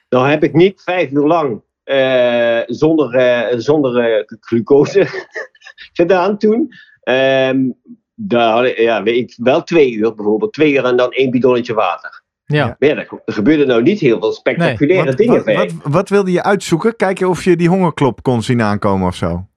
[SPEAKER 5] dan heb ik niet vijf uur lang eh, zonder, eh, zonder glucose gedaan toen. Ehm, daar had ik, ja, weet ik, wel twee uur bijvoorbeeld. Twee uur en dan één bidonnetje water.
[SPEAKER 2] Ja.
[SPEAKER 5] Maar ja, er, gebeurde nou niet heel veel spectaculaire
[SPEAKER 1] Wat,
[SPEAKER 5] dingen
[SPEAKER 1] wat,
[SPEAKER 5] bij.
[SPEAKER 1] wat, wat wilde je uitzoeken? Kijken of je die hongerklop kon zien aankomen of zo?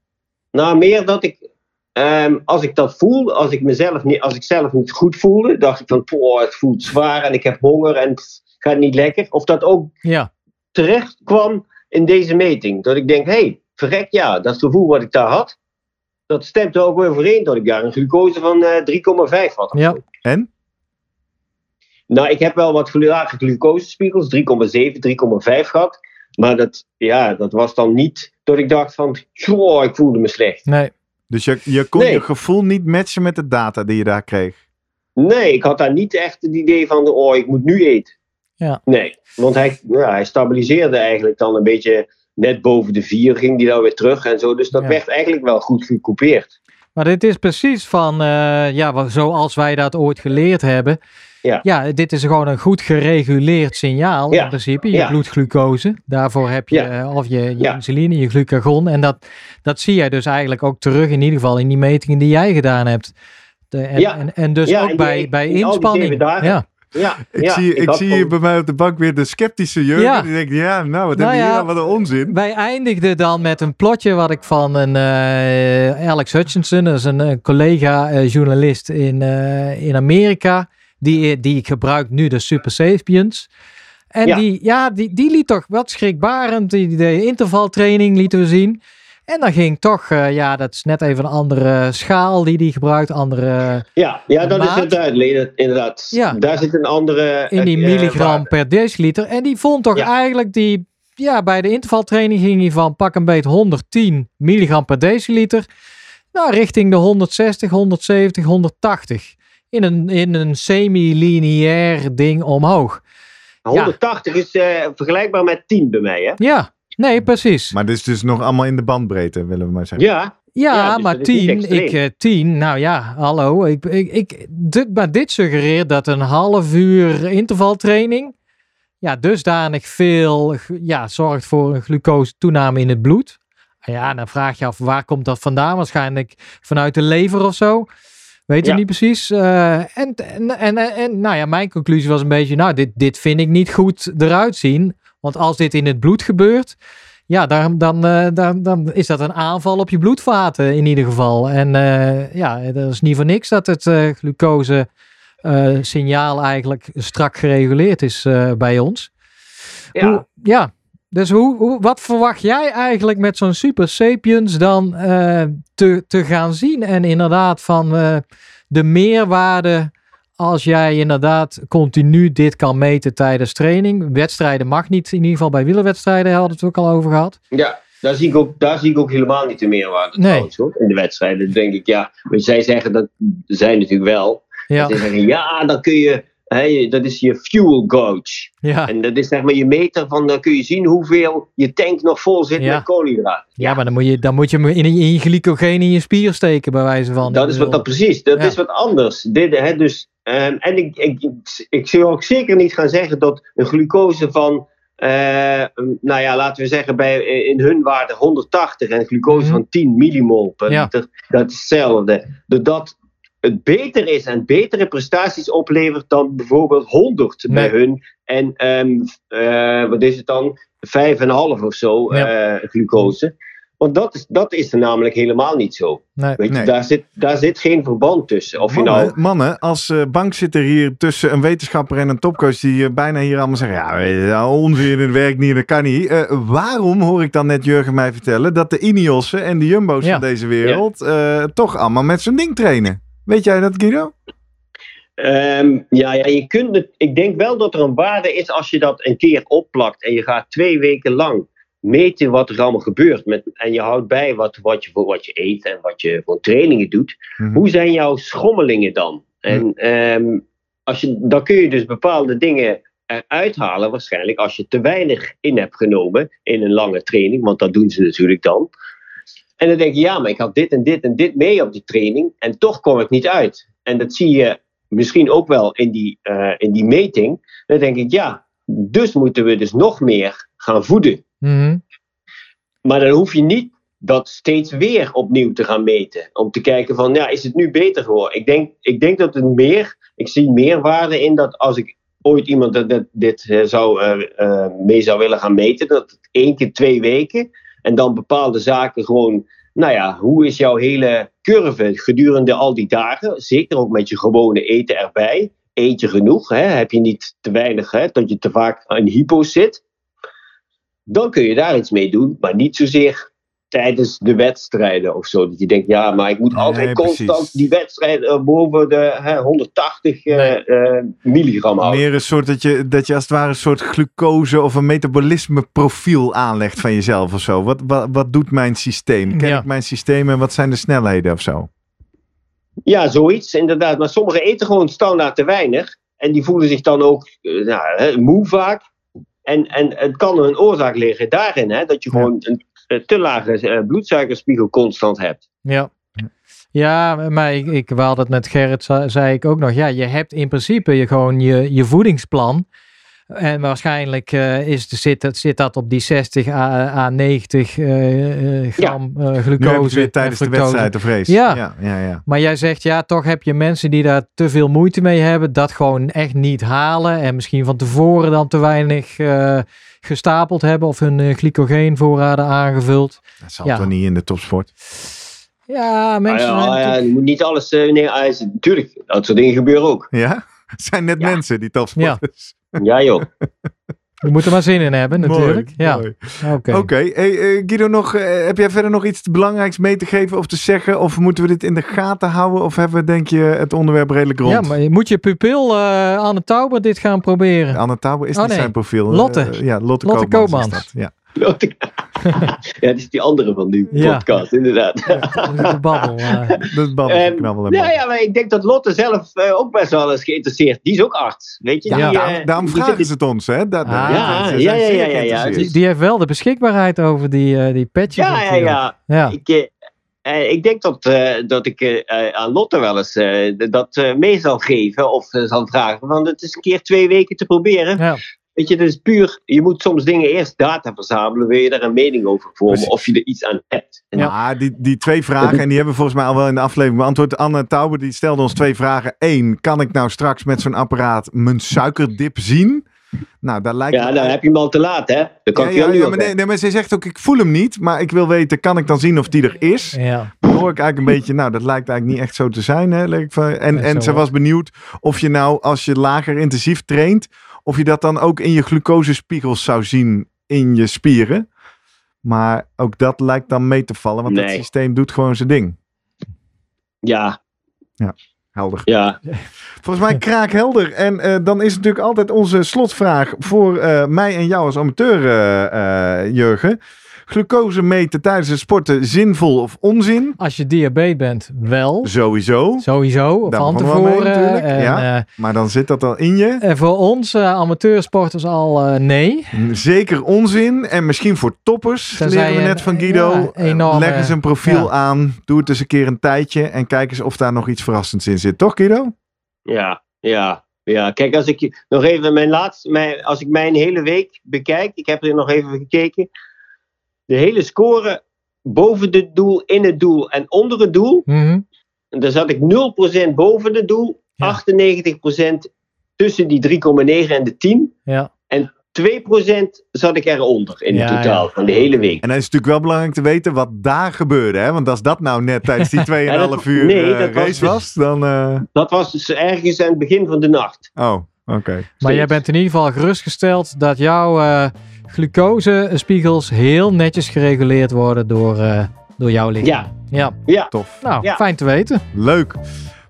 [SPEAKER 5] Nou, meer dat ik, ehm, als ik dat voel, als ik mezelf niet, als ik zelf niet goed voelde, dacht ik van, poh, het voelt zwaar en ik heb honger en het gaat niet lekker. Of dat ook
[SPEAKER 2] Ja.
[SPEAKER 5] terecht kwam in deze meting. Dat ik denk, hé, hey, verrek ja, dat gevoel wat ik daar had, dat stemt er ook weer overeen dat ik daar een glucose van eh 3,5 had. of
[SPEAKER 2] Ja.
[SPEAKER 1] En?
[SPEAKER 5] Nou, ik heb wel wat lage glucosespiegels, 3,7, 3,5 gehad. Maar dat, ja, dat was dan niet dat ik dacht van, joh, ik voelde me slecht.
[SPEAKER 2] Nee.
[SPEAKER 1] Dus je, je kon
[SPEAKER 5] Nee.
[SPEAKER 1] je gevoel niet matchen met de data die je daar kreeg.
[SPEAKER 5] Nee, ik had daar niet echt het idee van, oh, ik moet nu eten.
[SPEAKER 2] Ja.
[SPEAKER 5] Nee, want hij, ja, hij stabiliseerde eigenlijk dan een beetje net boven de 4, ging die dan weer terug en zo. Dus dat
[SPEAKER 2] Ja.
[SPEAKER 5] werd eigenlijk wel goed gecoupeerd.
[SPEAKER 2] Maar dit is precies van, eh, ja, zoals wij dat ooit geleerd hebben.
[SPEAKER 5] Ja.
[SPEAKER 2] ja, dit is gewoon een goed gereguleerd signaal
[SPEAKER 5] Ja.
[SPEAKER 2] in principe. Je
[SPEAKER 5] Ja.
[SPEAKER 2] bloedglucose. Daarvoor heb je,
[SPEAKER 5] Ja.
[SPEAKER 2] eh, of je, je
[SPEAKER 5] Ja.
[SPEAKER 2] insuline, je glucagon. En dat, dat zie jij dus eigenlijk ook terug in ieder geval in die metingen die jij gedaan hebt. De, en,
[SPEAKER 5] Ja.
[SPEAKER 2] en, en dus
[SPEAKER 5] Ja,
[SPEAKER 2] ook
[SPEAKER 5] en
[SPEAKER 2] bij,
[SPEAKER 5] die-
[SPEAKER 2] bij inspanning. Ja.
[SPEAKER 5] Ja,
[SPEAKER 1] Ik
[SPEAKER 5] ja,
[SPEAKER 1] zie, ik zie hier bij mij op de bank weer de sceptische.
[SPEAKER 2] Ja.
[SPEAKER 1] Die denkt, ja, nou, wat
[SPEAKER 2] Nou
[SPEAKER 1] hebben we
[SPEAKER 2] ja,
[SPEAKER 1] hier nou, wat een onzin.
[SPEAKER 2] Wij eindigden dan met een plotje wat ik van een eh, Alex Hutchinson, dat is een, eh, collega-journalist in, eh, in Amerika, die, die ik gebruik nu, de Super Sapiens. En
[SPEAKER 5] Ja.
[SPEAKER 2] die, ja, die, die liet toch wat schrikbarend, die, de intervaltraining lieten we zien. En dan ging toch, eh, ja, dat is net even een andere schaal die die gebruikt, andere
[SPEAKER 5] Ja, ja dat is het duidelijk, inderdaad.
[SPEAKER 2] Ja.
[SPEAKER 5] Daar zit een andere...
[SPEAKER 2] in die
[SPEAKER 5] eh,
[SPEAKER 2] milligram per deciliter. En die vond toch
[SPEAKER 5] Ja.
[SPEAKER 2] eigenlijk die, ja, bij de intervaltraining ging hij van pak een beet 110 milligram per deciliter. Nou, richting de 160, 170, 180. In een, in een semi-lineair ding omhoog.
[SPEAKER 5] 180 is eh, vergelijkbaar met 10 bij mij, hè?
[SPEAKER 2] Ja, nee, precies.
[SPEAKER 1] Maar dit is dus nog allemaal in de bandbreedte, willen we maar zeggen.
[SPEAKER 5] Ja,
[SPEAKER 2] Ja,
[SPEAKER 5] Ja, dus
[SPEAKER 2] maar
[SPEAKER 5] dat is niet
[SPEAKER 2] 10,
[SPEAKER 5] extreem.
[SPEAKER 2] ik, eh, 10, nou ja, hallo. Ik, ik, ik, dit, maar dit suggereert dat een half uur intervaltraining, ja, dusdanig veel, ja, zorgt voor een glucose toename in het bloed. Ja, dan vraag je af, waar komt dat vandaan? Waarschijnlijk vanuit de lever of zo. Weet je
[SPEAKER 5] Ja.
[SPEAKER 2] niet precies. Eh, en, en, en, en, nou ja, mijn conclusie was een beetje, nou, dit, dit vind ik niet goed eruit zien. Want als dit in het bloed gebeurt, ja, dan, dan, eh, dan, dan is dat een aanval op je bloedvaten in ieder geval. En eh, ja, dat is niet voor niks dat het glucose signaal eigenlijk strak gereguleerd is bij ons.
[SPEAKER 5] ja.
[SPEAKER 2] Hoe, ja. Dus hoe, hoe, wat verwacht jij eigenlijk met zo'n Super Sapiens dan eh, te, te gaan zien? En inderdaad van eh, de meerwaarde als jij inderdaad continu dit kan meten tijdens training. Wedstrijden mag niet, in ieder geval bij wielerwedstrijden hadden we het ook al over gehad.
[SPEAKER 5] ja. Daar, zie ik ook, daar zie ik ook helemaal niet de meerwaarde
[SPEAKER 2] Nee.
[SPEAKER 5] trouwens, hoor, in de wedstrijden. Dan denk ik, ja, want zij zeggen dat, zij natuurlijk wel.
[SPEAKER 2] Ja,
[SPEAKER 5] Zij zeggen, ja, dan kun je, hè, dat is je fuel gauge.
[SPEAKER 2] ja.
[SPEAKER 5] En dat is zeg maar je meter van, dan kun je zien hoeveel je tank nog vol zit
[SPEAKER 2] Ja.
[SPEAKER 5] met koolhydraten.
[SPEAKER 2] ja maar dan moet je, dan moet je hem in, in je glycogeen in je spier steken bij wijze van.
[SPEAKER 5] Dat is wat dat precies. Dat
[SPEAKER 2] Ja.
[SPEAKER 5] is wat anders. Dit, hè, dus, ehm, en ik, ik, ik, ik zou ook zeker niet gaan zeggen dat een glucose van, eh, nou ja, laten we zeggen bij, in hun waarde 180 en een glucose
[SPEAKER 2] Mhm.
[SPEAKER 5] van 10 millimol per
[SPEAKER 2] Ja.
[SPEAKER 5] liter, dat is hetzelfde. Dat het beter is en betere prestaties oplevert dan bijvoorbeeld 100 bij hun. En ehm, eh, wat is het dan? 5,5 of zo
[SPEAKER 2] Ja.
[SPEAKER 5] eh, glucose. Want dat is, dat is er namelijk helemaal niet zo.
[SPEAKER 2] Nee.
[SPEAKER 5] Weet je,
[SPEAKER 1] Nee.
[SPEAKER 5] daar, zit, daar zit geen verband tussen. Of je
[SPEAKER 1] Mannen,
[SPEAKER 5] nou,
[SPEAKER 1] mannen, als eh, bankzitter hier tussen een wetenschapper en een topcoach die bijna hier allemaal zeggen, ja, je, ja, onzin, het werkt niet, dat kan niet. Eh, waarom hoor ik dan net Jurgen mij vertellen dat de Ineossen en de Jumbo's
[SPEAKER 2] Ja.
[SPEAKER 1] van deze wereld eh, toch allemaal met zo'n ding trainen? Weet jij dat, Guido?
[SPEAKER 5] Ehm, ja, ja, je kunt het, ik denk wel dat er een waarde is als je dat een keer opplakt en je gaat twee weken lang meten wat er allemaal gebeurt. Met, en je houdt bij wat, wat, je, voor wat je eet en wat je voor trainingen doet.
[SPEAKER 1] Mhm.
[SPEAKER 5] Hoe zijn jouw schommelingen dan? En ehm, als je, dan kun je dus bepaalde dingen eruit halen, waarschijnlijk als je te weinig in hebt genomen in een lange training, want dat doen ze natuurlijk dan. En dan denk je, ja, maar ik had dit en dit en dit mee op die training en toch kom ik niet uit. En dat zie je misschien ook wel in die, eh, in die meting. Dan denk ik, ja, dus moeten we dus nog meer gaan voeden.
[SPEAKER 2] Mhm.
[SPEAKER 5] Maar dan hoef je niet dat steeds weer opnieuw te gaan meten. Om te kijken van, ja, is het nu beter geworden? Ik denk, ik denk dat het meer, ik zie meer waarde in dat als ik ooit iemand dat, dat dit eh, zou, eh, mee zou willen gaan meten, dat het één keer twee weken en dan bepaalde zaken gewoon, nou ja, hoe is jouw hele curve gedurende al die dagen? Zeker ook met je gewone eten erbij. Eet je genoeg? Hè? Heb je niet te weinig, hè? dat je te vaak in hypo zit? dan kun je daar iets mee doen, maar niet zozeer tijdens de wedstrijden of zo. Dat je denkt, ja, maar ik moet
[SPEAKER 1] Nee,
[SPEAKER 5] altijd
[SPEAKER 1] precies.
[SPEAKER 5] constant die wedstrijd eh, boven de hè, 180 eh,
[SPEAKER 2] Nee.
[SPEAKER 5] eh, milligram houden.
[SPEAKER 1] Meer een soort dat je, dat je als het ware een soort glucose of een metabolisme profiel aanlegt van jezelf of zo. Wat, wat, wat doet mijn systeem? Ken
[SPEAKER 2] Ja.
[SPEAKER 1] ik mijn systeem en wat zijn de snelheden of zo?
[SPEAKER 5] Ja, zoiets inderdaad. Maar sommigen eten gewoon standaard te weinig. En die voelen zich dan ook nou, hè, moe vaak. En, en het kan een oorzaak liggen daarin, hè, dat je
[SPEAKER 1] Ja.
[SPEAKER 5] gewoon een te lage eh, bloedsuikerspiegel constant hebt.
[SPEAKER 2] Ja. Ja, maar ik, ik we hadden het met Gerrit, zei ik ook nog. Ja, je hebt in principe je, gewoon je, je voedingsplan. En waarschijnlijk eh, is, de- zit, zit dat op die 60 à, à 90 eh, eh, gram eh,
[SPEAKER 1] Nu hebben
[SPEAKER 2] glucose.
[SPEAKER 1] weer tijdens de wedstrijd de vrees.
[SPEAKER 2] Ja.
[SPEAKER 1] ja, ja. ja.
[SPEAKER 2] Maar jij zegt ja, toch heb je mensen die daar te veel moeite mee hebben, dat gewoon echt niet halen en misschien van tevoren dan te weinig eh, gestapeld hebben of hun eh, glycogeenvoorraden aangevuld.
[SPEAKER 1] Dat zal
[SPEAKER 2] Ja.
[SPEAKER 1] toch niet in de topsport?
[SPEAKER 2] Ja,
[SPEAKER 5] Ah,
[SPEAKER 2] mensen
[SPEAKER 5] ja, ah, ja,
[SPEAKER 2] natuurlijk-
[SPEAKER 5] moet niet alles. eh, nee, ah, is- natuurlijk, dat soort dingen gebeuren ook.
[SPEAKER 1] Ja? Het zijn net
[SPEAKER 5] Ja.
[SPEAKER 1] mensen, die topsporters.
[SPEAKER 5] Ja, joh.
[SPEAKER 2] je moet er maar zin in hebben natuurlijk.
[SPEAKER 1] Mooi,
[SPEAKER 2] ja,
[SPEAKER 1] mooi.
[SPEAKER 2] oké.
[SPEAKER 1] Oké, hey, eh, Guido, nog, eh, heb jij verder nog iets belangrijks mee te geven of te zeggen? Of moeten we dit in de gaten houden? Of hebben we, denk je, het onderwerp redelijk rond?
[SPEAKER 2] Ja, maar je moet je pupil eh Anne Tauber dit gaan proberen.
[SPEAKER 1] Anne Tauber is
[SPEAKER 2] Oh,
[SPEAKER 1] niet
[SPEAKER 2] nee.
[SPEAKER 1] zijn profiel.
[SPEAKER 2] Lotte.
[SPEAKER 1] Ja, Lotte,
[SPEAKER 2] Lotte
[SPEAKER 1] Koopmans. is
[SPEAKER 2] Koopmans.
[SPEAKER 1] dat, Ja.
[SPEAKER 5] ja, dat is die andere van die
[SPEAKER 2] Ja.
[SPEAKER 5] podcast, inderdaad.
[SPEAKER 2] Dat is de babbel. eh.
[SPEAKER 1] Dat babbel
[SPEAKER 5] Ehm,
[SPEAKER 1] ik nou wel
[SPEAKER 5] nou ja, maar ik denk dat Lotte zelf eh, ook best wel is geïnteresseerd. Die is ook arts, weet je?
[SPEAKER 1] Ja,
[SPEAKER 5] die,
[SPEAKER 1] daarom,
[SPEAKER 5] eh,
[SPEAKER 1] daarom
[SPEAKER 5] die
[SPEAKER 1] vragen
[SPEAKER 5] zit-
[SPEAKER 1] ze het ons, hè? Dat,
[SPEAKER 2] Ah.
[SPEAKER 5] Ja, ja, ja, ja, ja, ja.
[SPEAKER 2] Die, die heeft wel de beschikbaarheid over die, eh, die petjes.
[SPEAKER 5] Ja, ja, ja.
[SPEAKER 2] ja.
[SPEAKER 5] Ik, eh, eh, ik denk dat, eh, dat ik eh, eh, aan Lotte wel eens eh, dat eh, mee zal geven of eh, zal vragen. Want het is een keer twee weken te proberen.
[SPEAKER 2] Ja.
[SPEAKER 5] Weet je, het is puur, je moet soms dingen eerst data verzamelen, wil je daar een mening over vormen
[SPEAKER 1] Precies.
[SPEAKER 5] of je er iets aan hebt.
[SPEAKER 1] Maar die, die twee vragen, en die hebben we volgens mij al wel in de aflevering beantwoord. Anne Tauber die stelde ons twee vragen. Eén, kan ik nou straks met zo'n apparaat mijn suikerdip zien? Nou, daar lijkt
[SPEAKER 5] Ja, dan heb je hem al te laat, hè? Dan kan
[SPEAKER 1] ja, ja, ja, maar, nee, nee, maar ze zegt ook, ik voel hem niet. Maar ik wil weten, kan ik dan zien of die er is?
[SPEAKER 2] Ja.
[SPEAKER 1] Dan hoor ik eigenlijk een beetje, nou, dat lijkt eigenlijk niet echt zo te zijn. Hè? Leek ik van- En,
[SPEAKER 2] Nee,
[SPEAKER 1] en ze was benieuwd of je nou, als je lager intensief traint, of je dat dan ook in je glucosespiegels zou zien in je spieren. Maar ook dat lijkt dan mee te vallen, want het
[SPEAKER 5] Nee.
[SPEAKER 1] systeem doet gewoon zijn ding.
[SPEAKER 5] Ja,
[SPEAKER 1] Helder.
[SPEAKER 5] ja.
[SPEAKER 1] Volgens mij kraakhelder. En eh, dan is natuurlijk altijd onze slotvraag voor eh, mij en jou als amateur, eh, Jurgen. Glucose meten tijdens het sporten zinvol of onzin?
[SPEAKER 2] Als je diabetes bent, wel.
[SPEAKER 1] Sowieso.
[SPEAKER 2] Sowieso,
[SPEAKER 1] Daar
[SPEAKER 2] van
[SPEAKER 1] mee
[SPEAKER 2] tevoren.
[SPEAKER 1] natuurlijk,
[SPEAKER 2] en,
[SPEAKER 1] ja.
[SPEAKER 2] eh,
[SPEAKER 1] Maar dan zit dat al in je.
[SPEAKER 2] en voor ons eh, amateursporters al eh, nee.
[SPEAKER 1] Zeker onzin. En misschien voor toppers,
[SPEAKER 2] Tenzij
[SPEAKER 1] leren we net
[SPEAKER 2] een-
[SPEAKER 1] van Guido.
[SPEAKER 2] ja, enorme-
[SPEAKER 1] Leg eens een profiel
[SPEAKER 2] ja.
[SPEAKER 1] aan. Doe het eens een keer een tijdje. En kijk eens of daar nog iets verrassends in zit. Toch Guido?
[SPEAKER 5] Ja, ja, ja. Kijk, als ik nog even mijn laatste, mijn, als ik mijn hele week bekijk, ik heb er nog even gekeken. De hele score boven het doel, in het doel en onder het doel.
[SPEAKER 2] Mhm.
[SPEAKER 5] En daar zat ik 0% boven het doel,
[SPEAKER 2] Ja.
[SPEAKER 5] 98% tussen die 3,9 en de 10.
[SPEAKER 2] Ja.
[SPEAKER 5] 2% zat ik eronder in
[SPEAKER 2] Ja,
[SPEAKER 5] het totaal
[SPEAKER 2] ja.
[SPEAKER 5] van de hele week.
[SPEAKER 1] En dan is het natuurlijk wel belangrijk te weten wat daar gebeurde. Hè? Want als dat nou net tijdens die 2,5
[SPEAKER 5] Ja, dat-
[SPEAKER 1] uur
[SPEAKER 5] nee,
[SPEAKER 1] eh,
[SPEAKER 5] dat was
[SPEAKER 1] race
[SPEAKER 5] dus-
[SPEAKER 1] was, dan... eh,
[SPEAKER 5] Dat was dus ergens aan het begin van de nacht.
[SPEAKER 1] Oh, oké.
[SPEAKER 2] Maar jij bent in ieder geval gerustgesteld dat jouw eh glucosespiegels heel netjes gereguleerd worden door, eh, door jouw lichaam.
[SPEAKER 5] Ja,
[SPEAKER 2] Ja,
[SPEAKER 5] ja.
[SPEAKER 1] Tof.
[SPEAKER 2] nou,
[SPEAKER 5] Ja.
[SPEAKER 2] fijn te weten.
[SPEAKER 1] Leuk.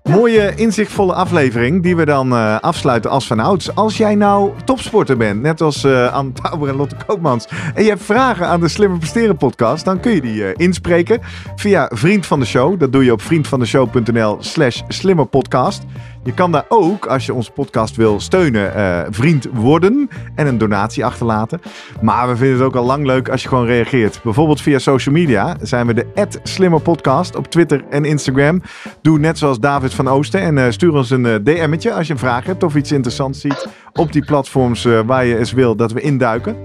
[SPEAKER 1] Mooie, inzichtvolle aflevering die we dan eh, afsluiten als van ouds. Als jij nou topsporter bent, net als eh Anne Tauber en Lotte Koopmans, en je hebt vragen aan de Slimmer Presteren podcast, dan kun je die eh, inspreken via Vriend van de Show. Dat doe je op vriendvandeshow.nl slash slimmerpodcast. Je kan daar ook, als je onze podcast wil steunen, eh, vriend worden en een donatie achterlaten. Maar we vinden het ook al lang leuk als je gewoon reageert. Bijvoorbeeld via social media zijn we de @slimmerpodcast op Twitter en Instagram. Doe net zoals David van Oosten en eh, stuur ons een eh, DM'tje als je een vraag hebt of iets interessants ziet op die platforms waar je eens wil dat we induiken.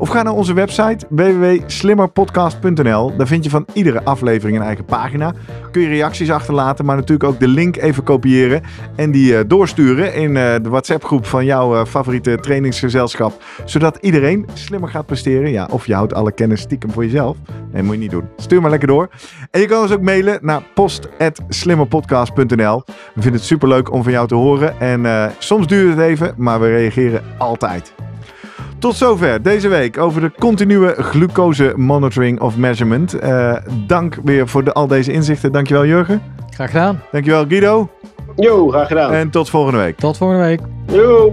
[SPEAKER 1] Of ga naar onze website www.slimmerpodcast.nl. Daar vind je van iedere aflevering een eigen pagina. Kun je reacties achterlaten, maar natuurlijk ook de link even kopiëren en die eh, doorsturen in eh, de WhatsApp-groep van jouw eh, favoriete trainingsgezelschap. Zodat iedereen slimmer gaat presteren. Ja, of je houdt alle kennis stiekem voor jezelf. Nee, moet je niet doen. Stuur maar lekker door. En je kan ons ook mailen naar post.slimmerpodcast.nl. We vinden het superleuk om van jou te horen. En soms duurt het even, maar we reageren altijd. Tot zover deze week over de continue glucose monitoring of measurement. Eh, dank weer voor de, al deze inzichten. Dankjewel Jurgen.
[SPEAKER 2] Graag gedaan.
[SPEAKER 1] Dankjewel Guido.
[SPEAKER 5] Jo, graag gedaan.
[SPEAKER 1] En tot volgende week.
[SPEAKER 2] Tot volgende week.
[SPEAKER 5] Jo.